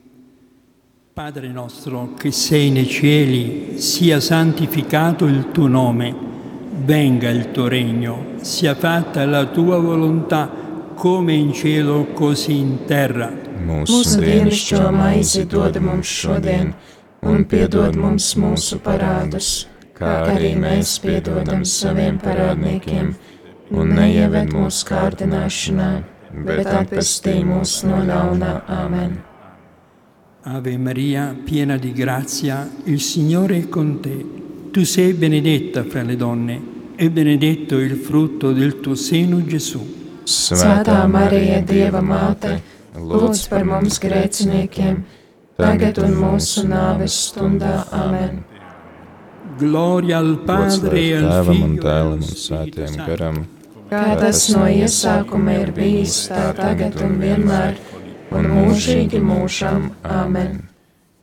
Speaker 7: Padre nostro che sei nei cieli, sia santificato il tuo nome, venga il tuo regno, sia fatta la tua volontà come in cielo così in terra.
Speaker 2: mūsu dienascho
Speaker 8: maizi dod mums šodien, un piedod mums mūsu parādus, kā arī mēs piedodam saviem parādniekiem, un neieved mūsu kārdināšanā, bet atpestī mūs no ļaunā. Amen.
Speaker 7: Ave Maria, piena di grazia, il Signore è con te. Tu sei benedetta fra le donne e benedetto il frutto del tuo seno, Gesù.
Speaker 8: Svētā Marija, Dieva māte, lūdz par mums grēciniekiem, tagad un mūsu nāves stundā. Amen.
Speaker 7: Gloria al
Speaker 2: Gods
Speaker 7: Padre
Speaker 2: lai
Speaker 7: e
Speaker 2: ir
Speaker 7: al
Speaker 2: Tēvam un
Speaker 7: Figlio e
Speaker 2: Dēlam
Speaker 7: al
Speaker 2: un
Speaker 7: Spirito
Speaker 2: Svētajam
Speaker 7: Santo.
Speaker 2: garam,
Speaker 8: Kā tas no iesākuma ir bijis, tā tagad un vienmēr, un mūžīgi mūžam. Amen.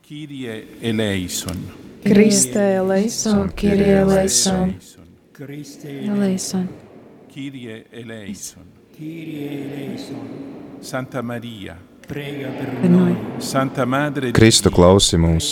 Speaker 6: Kyrie eleison.
Speaker 4: Kristē, leison,
Speaker 8: Kirie eleison,
Speaker 7: Christe
Speaker 8: eleison,
Speaker 6: Kyrie eleison.
Speaker 7: Kyrie eleison,
Speaker 6: Santa Maria,
Speaker 2: Kristu klausi mūs,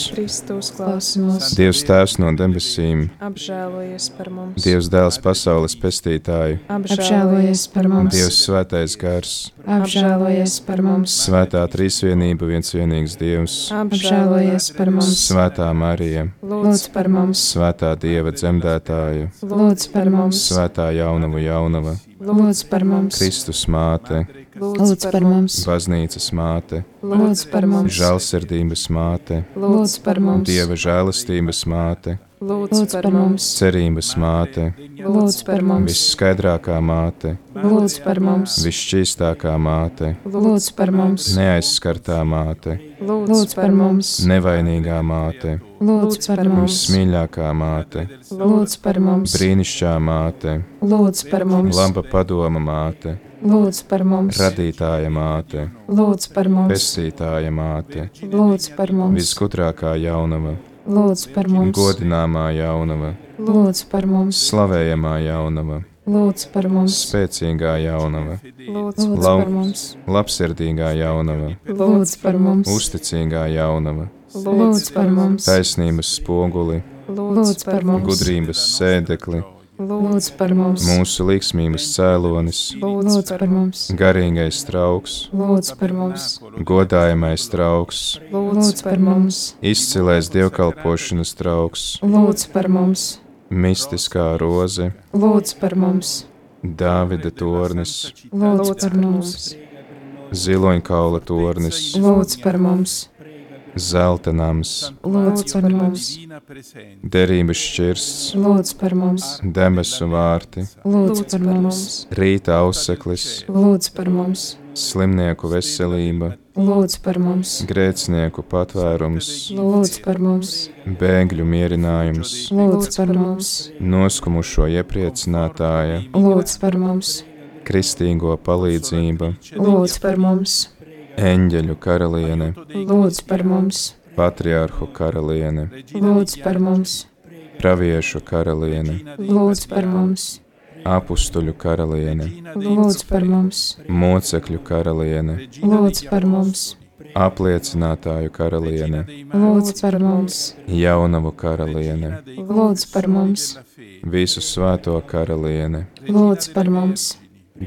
Speaker 2: Dievs Tēvs no debesīm,
Speaker 4: apžēlojies par mums.
Speaker 2: Dievs Dēls pasaules pestītāju,
Speaker 8: apžēlojies par mums,
Speaker 2: Dievs Svētais Gars,
Speaker 8: apžēlojies par mums,
Speaker 2: Svētā Trīsvienība, viens vienīgs Dievs,
Speaker 8: apžēlojies par mums,
Speaker 2: Svētā Marija,
Speaker 8: lūdz par mums,
Speaker 2: Svētā Dieva dzemdētāja,
Speaker 8: lūdz par mums,
Speaker 2: Svētā Jaunavu Jaunava,
Speaker 8: lūdz par mums,
Speaker 2: Kristus māte,
Speaker 8: lūdz par mums,
Speaker 2: baznīcas māte,
Speaker 8: lūdz par mums,
Speaker 2: žēlsirdības māte,
Speaker 8: lūdz par mums,
Speaker 2: Dieva žēlastības māte,
Speaker 8: lūdz par mums,
Speaker 2: cerības māte,
Speaker 3: lūdz par mums,
Speaker 2: visskaidrākā māte,
Speaker 3: lūdz par mums,
Speaker 2: visšķīstākā māte,
Speaker 3: lūdz par mums,
Speaker 2: neaizskartā māte,
Speaker 3: lūdz par mums,
Speaker 2: nevainīgā māte,
Speaker 3: lūdz par mums,
Speaker 2: vismīļākā māte,
Speaker 3: lūdz par mums,
Speaker 2: brīnišķīgā māte,
Speaker 3: lūdz par mums,
Speaker 2: laba padoma māte,
Speaker 3: lūdz par mums,
Speaker 2: radītāja māte,
Speaker 3: lūdz par mums,
Speaker 2: pestītāja māte,
Speaker 3: lūdz par mums,
Speaker 2: visgudrākā jaunava,
Speaker 3: lūdz par mums,
Speaker 2: godināmā jaunava,
Speaker 3: lūdz par mums,
Speaker 2: slavējamā jaunava,
Speaker 3: lūdz par mums,
Speaker 2: spēcīgā jaunava,
Speaker 4: Lūdzu,
Speaker 3: lūdz
Speaker 2: Lau-
Speaker 3: par mums,
Speaker 2: labsirdīgā jaunava,
Speaker 3: lūdz par mums,
Speaker 2: uzticīgā jaunava,
Speaker 3: lūdz par mums,
Speaker 2: taisnības spoguli,
Speaker 3: lūdz par mums,
Speaker 2: gudrības sēdekli,
Speaker 3: lūdz par mums,
Speaker 2: mūsu liksmības cēlonis,
Speaker 3: lūdz par mums,
Speaker 2: garīgais trauks,
Speaker 3: lūdz par mums,
Speaker 2: godājamais trauks,
Speaker 3: lūdz par mums,
Speaker 2: izcilais dievkalpošanas trauks,
Speaker 3: lūdz par mums,
Speaker 2: mistiskā roze,
Speaker 3: lūdz par mums,
Speaker 2: Dāvida tornis,
Speaker 3: lūdz par mums,
Speaker 2: ziloņkaula tornis,
Speaker 3: lūdz par mums,
Speaker 2: zelta nams,
Speaker 3: lūdz par mums,
Speaker 2: derības šķirsts,
Speaker 3: lūdz par mums,
Speaker 2: debesu vārti,
Speaker 3: lūdz par mums,
Speaker 2: rīta auseklis,
Speaker 3: lūdz par mums,
Speaker 2: slimnieku veselība,
Speaker 3: lūdz par mums,
Speaker 2: grēcinieku patvērums,
Speaker 3: lūdz par mums,
Speaker 2: bēgļu mierinājums,
Speaker 3: lūdz par mums,
Speaker 2: noskumušo iepriecinātāja,
Speaker 3: lūdz par mums,
Speaker 2: kristīgo palīdzība,
Speaker 3: lūdz par mums,
Speaker 2: eņģeļu karaliene,
Speaker 3: lūdz par mums,
Speaker 2: patriarhu karaliene,
Speaker 3: lūdz par mums,
Speaker 2: praviešu karaliene,
Speaker 3: lūdz par mums,
Speaker 2: apustuļu karaliene,
Speaker 3: lūdz par mums,
Speaker 2: mocekļu karaliene,
Speaker 3: lūdz par mums,
Speaker 2: apliecinātāju karaliene,
Speaker 3: lūdz par mums,
Speaker 2: jaunavu karaliene,
Speaker 3: lūdz par mums,
Speaker 2: visu svēto karaliene,
Speaker 3: lūdz par mums,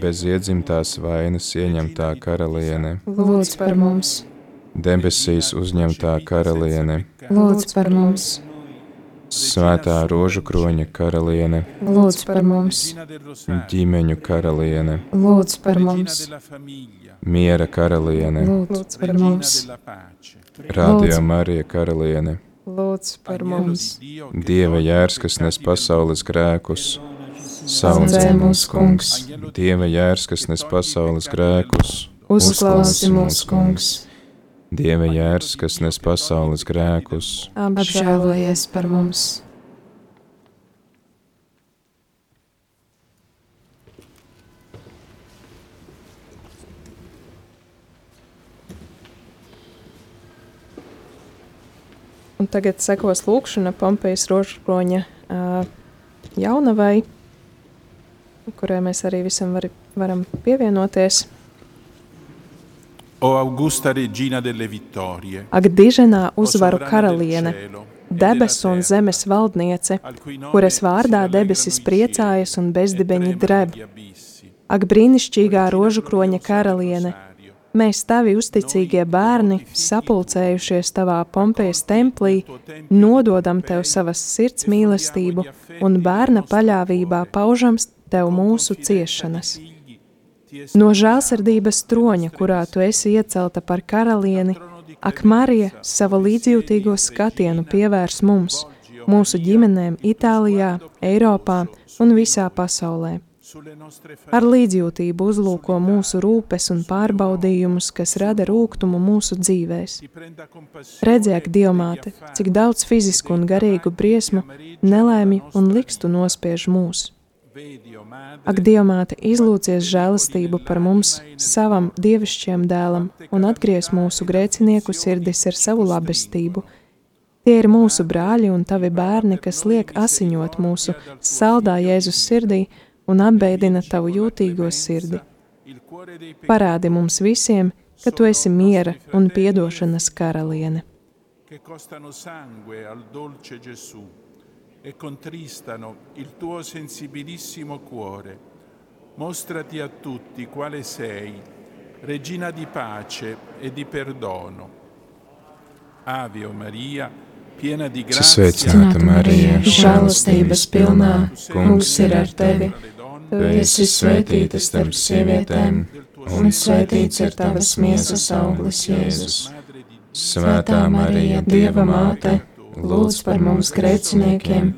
Speaker 2: bez iedzimtās vainas ieņemtā karaliene,
Speaker 3: lūdz par mums,
Speaker 2: debesīs uzņemtā karaliene,
Speaker 3: lūdz par mums,
Speaker 2: svētā rožu kroņa karaliene,
Speaker 3: lūdz par mums,
Speaker 2: ģimeņu karaliene,
Speaker 3: lūdz par mums,
Speaker 2: miera karaliene,
Speaker 3: lūdz par mums,
Speaker 2: radio Marija karaliene,
Speaker 4: Lūdzu par mums,
Speaker 2: Dieva jērs, kas nes pasaules grēkus, saudzē mūs, kungs. Dieva jērs, kas nes pasaules grēkus,
Speaker 3: uzklausi mūs, kungs,
Speaker 2: Dieva jērs, kas nes pasaules grēkus,
Speaker 3: apžēlojies par mums.
Speaker 4: Un tagad sekos lūkšana Pompejas rožkroņa uh, jaunavai, kurai mēs arī visam var, varam pievienoties.
Speaker 6: O Augusta Regina delle Vittorie,
Speaker 4: Ak, diženā uzvaru karaliene,
Speaker 6: e
Speaker 4: debesu un zemes valdniece, kuras vārdā debesis priecājas un
Speaker 6: e
Speaker 4: bezdibeņi dreb. Ak, brīnišķīgā rožukroņa
Speaker 6: gloriosa
Speaker 4: karaliene, mēs tavi uzticīgie bērni, sapulcējušies tavā Pompejas templī, nododam tev savas sirds mīlestību un bērna paļāvībā paužam tev mūsu ciešanas. No žēlsirdības troņa, kurā tu esi iecelta par karalieni, ak, Marija, savu līdzjūtīgo skatienu pievērs mums, mūsu ģimenēm Itālijā, Eiropā un visā pasaulē. Ar līdzjūtību uzlūko mūsu rūpes un pārbaudījumus, kas rada rūkumu mūsu dzīvēs. Redziet, Dievmāte, cik daudz fizisku un garīgu briesmu, nelaimi un likstu nospiež mūs. Ak, Dievmāte, izlūcies žēlastību par mums, savam dievišķiem dēlam, un atgriez mūsu grēcinieku sirdis ar savu labestību. Tie ir mūsu brāļi un tavi bērni, kas liek asiņot mūsu saldā Jēzus sirdī un apbeidina tavu jūtīgo sirdi. Parādi mums visiem, ka tu esi miera un piedošanas karaliene.
Speaker 6: che costano sangue al dolce Gesù e contristano il tuo sensibilissimo cuore. Mostrati a tutti quale sei, regina di pace e di perdono. Ave o Maria, piena di grazia,
Speaker 2: Sveicināta Marija,
Speaker 3: žēlastības pilnā, kungs ir ar tevi.
Speaker 2: Tu esi svētīta starp sievietēm, un svētīts ir tavas miesas auglis, Jēzus. Svētā Marija, Dieva māte, lūdz par mums grēciniekiem,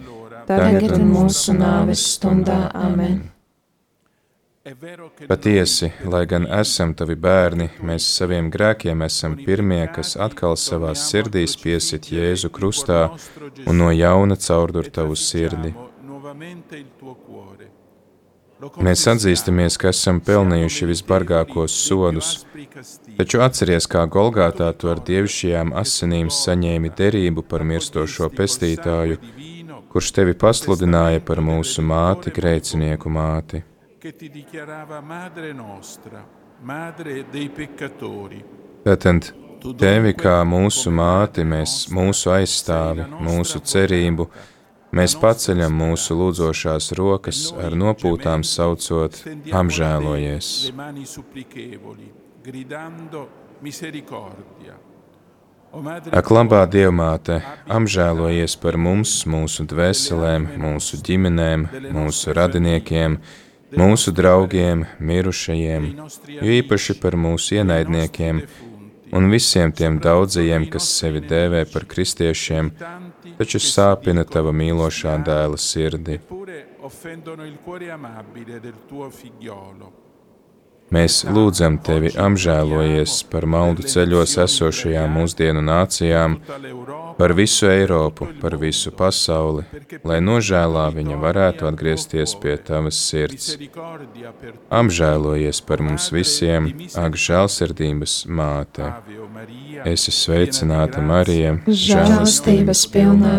Speaker 6: tagad un mūsu nāves stundā. Amen!
Speaker 2: Patiesi, lai gan esam tavi bērni, mēs saviem grēkiem esam pirmie, kas atkal savā sirdīs piesit Jēzu krustā un no jauna caurdur tavu sirdi. Mēs atzīstamies, ka esam pelnījuši visbargākos sodus, taču atceries, kā Golgātā tu ar dievišķajām asinīm saņēmi derību par mirstošo pestītāju, kurš tevi pasludināja par mūsu māti, grēcinieku māti. Tātad tevi kā mūsu māti, mēs, mūsu aizstāvi, mūsu cerību, mēs paceļam mūsu lūdzošās rokas ar nopūtām saucot apžēlojies. Ak, labā Dievmāte, apžēlojies par mums, mūsu dvēselēm, mūsu ģimenēm, mūsu radiniekiem, mūsu draugiem, mirušajiem, jo īpaši par mūsu ienaidniekiem un visiem tiem daudzajiem, kas sevi dēvē par kristiešiem, taču sāpina tava mīlošā dēla sirdi. Mēs lūdzam tevi apžēlojies par maldu ceļos esošajām mūsdienu nācijām, par visu Eiropu, par visu pasauli, lai nožēlā viņa varētu atgriezties pie tavas sirds. Apžēlojies par mums visiem, ak, žēlsirdības māte. Esi sveicināta, Marija,
Speaker 6: žēlastības pilnā,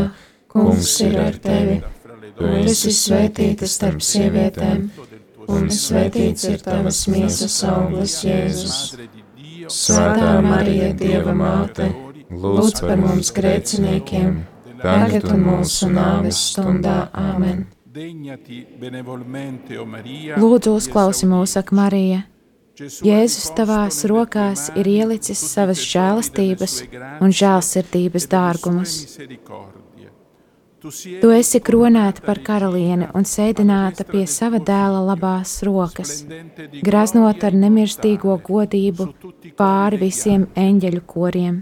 Speaker 6: kungs ir ar tevi. Tu esi svētīta starp sievietēm un svētīts ir tavas miesas auglis, Jēzus. Svētā Marija, Dieva māte, lūdz par mums grēciniekiem, tagad un mūsu nāves stundā. Āmen! Lūdzu, uzklausi mūsu, ak, Marija! Jēzus tavās rokās ir ielicis savas žēlastības un žēlsirdības dārgumus. Tu esi kronēta par karalieni un sēdināta pie sava dēla labās rokas, graznot ar nemirstīgo godību pāri visiem eņģeļu koriem.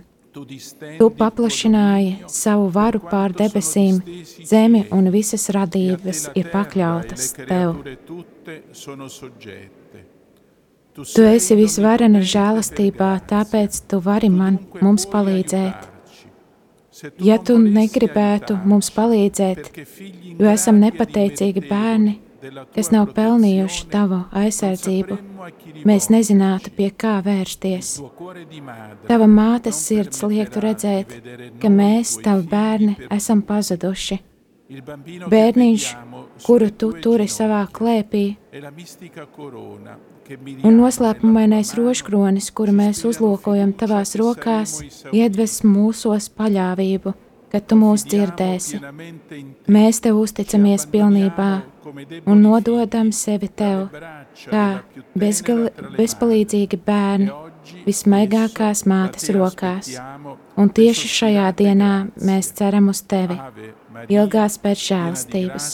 Speaker 6: Tu paplašināji savu varu pār debesīm, zemi un visas radības ir pakļautas tev. Tu esi visvarena žēlastībā, tāpēc tu vari man, mums palīdzēt. Ja tu negribētu mums palīdzēt, jo esam nepateicīgi bērni, kas nav pelnījuši tavu aizsardzību, mēs nezinātu, pie kā vērsties. Tava mātes sirds liektu redzēt, ka mēs, tavi bērni, esam pazuduši. Bērniņš, kuru tu turi savā klēpī, un noslēpumainais rožkronis, kuru mēs uzlūkojam tavās rokās, iedvesmo mūsos paļāvību, ka tu mūs dzirdēsi. Mēs tev uzticamies pilnībā un nododam sevi tev, kā bezgali, bezpalīdzīgi bērni vismaigākās mātes rokās. Un tieši šajā dienā mēs ceram uz tevi, ilgās pēc žēlastības.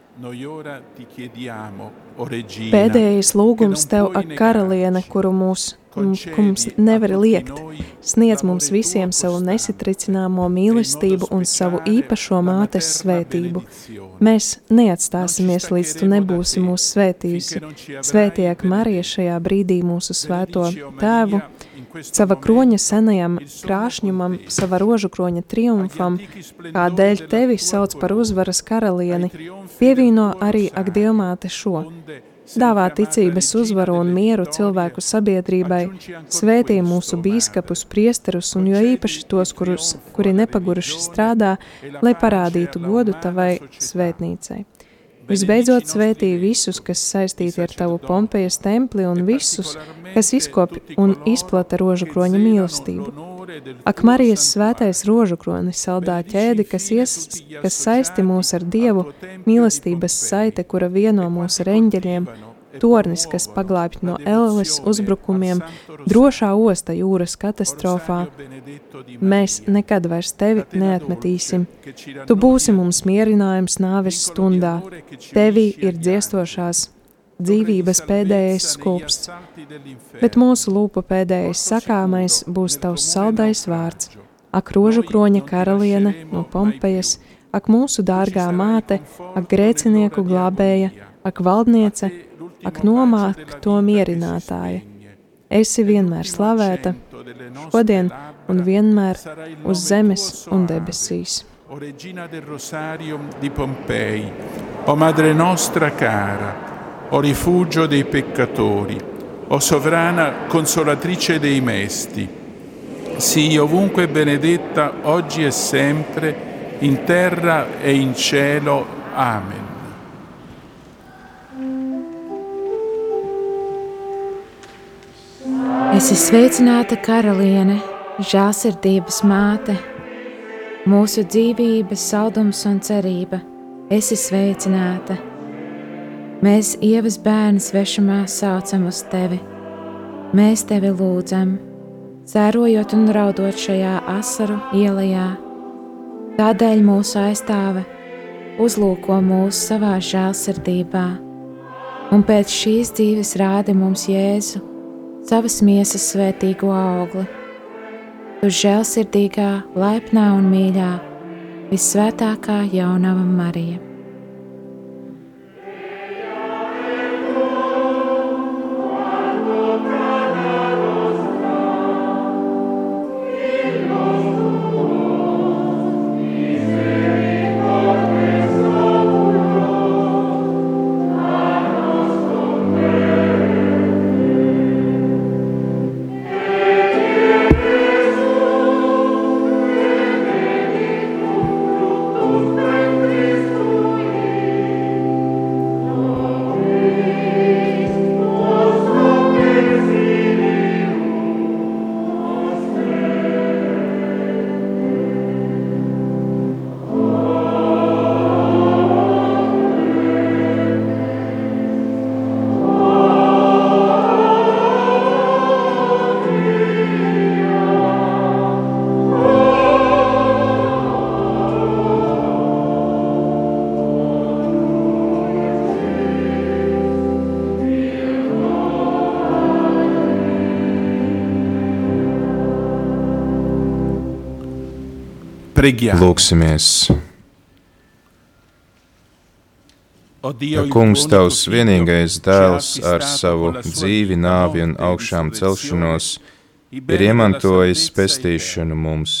Speaker 4: Pēdējais lūgums tev, ak, karaliene, kuru mūs mums nevar liekt. Sniedz mums visiem savu nesitricināmo mīlestību un savu īpašo mātes svētību. Mēs neatstāsimies, līdz tu nebūsi mūsu svētījusi. Svētiek Marija šajā brīdī mūsu svēto tēvu, sava kroņa senajam krāšņumam, sava rožu kroņa triumfam, kādēļ tevi sauc par uzvaras karalieni, pievīno arī ak Dievmāte šo dāvā ticības uzvaru un mieru cilvēku sabiedrībai, svētī mūsu bīskapus, priesterus un jo īpaši tos, kurus, kuri nepaguruši strādā, lai parādītu godu tavai svētnīcai. Visbeidzot, svētī visus, kas saistīti ar tavu Pompejas templi un visus, kas izkopja un izplata rožu kroņa mīlestību. Ak, Marijas svētais rožu kronis, saldā ķēdi, kas, ies, kas saisti mūs ar Dievu, mīlestības saite, kura vieno mūs ar eņģeļiem, tornis, kas paglābj no Ēles uzbrukumiem, drošā osta jūras katastrofā. Mēs nekad vairs tevi neatmetīsim. Tu būsi mums mierinājums nāves stundā. Tevī ir dziestošās dzīvības pēdējais skūpsts, bet mūsu lūpa pēdējais sakāmais būs tavs saldais vārds. Ak, rožu kroņa karaliene no Pompejas, ak, mūsu dārgā māte, ak, grēcinieku glābēja, ak, valdniece, ak, nomāk to mierinātāja. Esi vienmēr slavēta, šodien un vienmēr uz zemes un debesīs.
Speaker 6: O Regina del Rosario di Pompei, o Madre nostra cara, o rifugio dei peccatori, o sovrana consolatrice dei mesti, sii ovunque benedetta oggi e sempre, in terra e in cielo. Amen.
Speaker 3: Esi sveicināta karaliene, žēlsirdības māte, mūsu dzīvības saldums un cerība. Esi sveicināta! Mēs, ievas bērni, svešumā saucam uz tevi. Mēs tevi lūdzam, sērojot un raudot šajā asaru ielā. Tādēļ mūsu aizstāve uzlūko mūs savā žēlsirdībā, un pēc šīs dzīves rādi mums Jēzu savas miesas svētīgo augli. Tu žēlsirdīgā, laipnā un mīļā, visvētākā jaunava Marija.
Speaker 2: Lūksimies! Kungs, tavs vienīgais dēls ar savu dzīvi, nāvi un augšām celšanos ir iemantojis pestīšanu mums.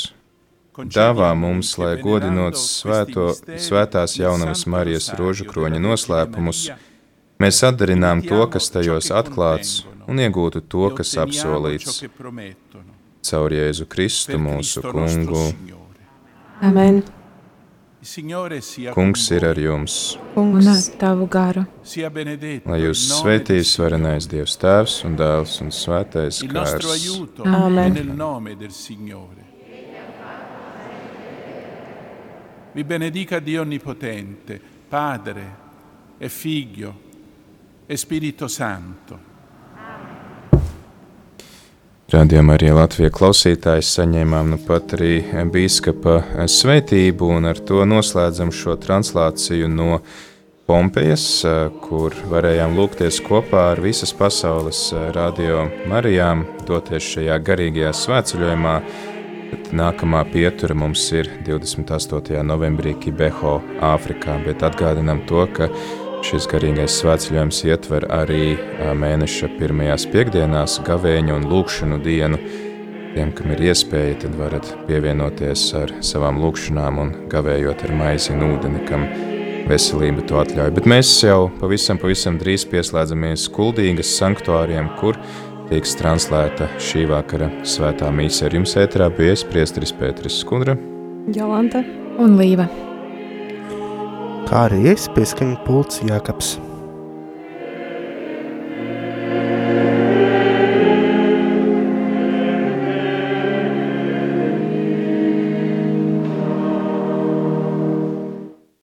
Speaker 2: Dāvā mums, lai godinot svēto, svētās jaunavas Marijas rožu kroņa noslēpumus, mēs atdarinām to, kas tajos atklāts, un iegūtu to, kas apsolīts caur Jēzu Kristu, mūsu kungu.
Speaker 6: Signore.
Speaker 4: Amen.
Speaker 6: Il Signore sia
Speaker 2: Kungs ir ar jums,
Speaker 3: Un
Speaker 4: Kungs,
Speaker 3: ar tavu garu.
Speaker 6: sia benedetto
Speaker 2: lai jūs svētīs varenais Dievs Tēvs un Dēls un Svētais
Speaker 6: Il nostro
Speaker 2: Kārs.
Speaker 6: aiuto
Speaker 4: Amen.
Speaker 6: è nel nome del Signore. Vi benedica Dio Onnipotente, Padre e Figlio e Spirito Santo.
Speaker 2: Radījumā arī Latvijas klausītājs saņēmām nu pat arī bīskapa svētību, un ar to noslēdzam šo translāciju no Pompejas, kur varējām lūgties kopā ar visas pasaules radio Marijām, doties šajā garīgajā svētceļojumā. Nākamā pietura mums ir 28. novembrī Kibeho, Āfrikā, bet atgādinām to, ka Šis garīgais svētceļojums ietver arī mēneša pirmajās piekdienās gavēņu un lūkšanu dienu. Tiem, kam ir iespēja, tad varat pievienoties ar savām lūkšanām un gavējot ar maizi un ūdeni, kam veselība to atļauj. Bet mēs jau pavisam, pavisam drīz pieslēdzamies kuldīgas sanktuāriem, kur tiks translēta šī vakara svētā mīsa. Ar jums ētrā bija es, priesteris Pēteris Skudra.
Speaker 4: Jolanta.
Speaker 3: Un līva.
Speaker 5: Kā arī es pieskaņu pults Jākaps.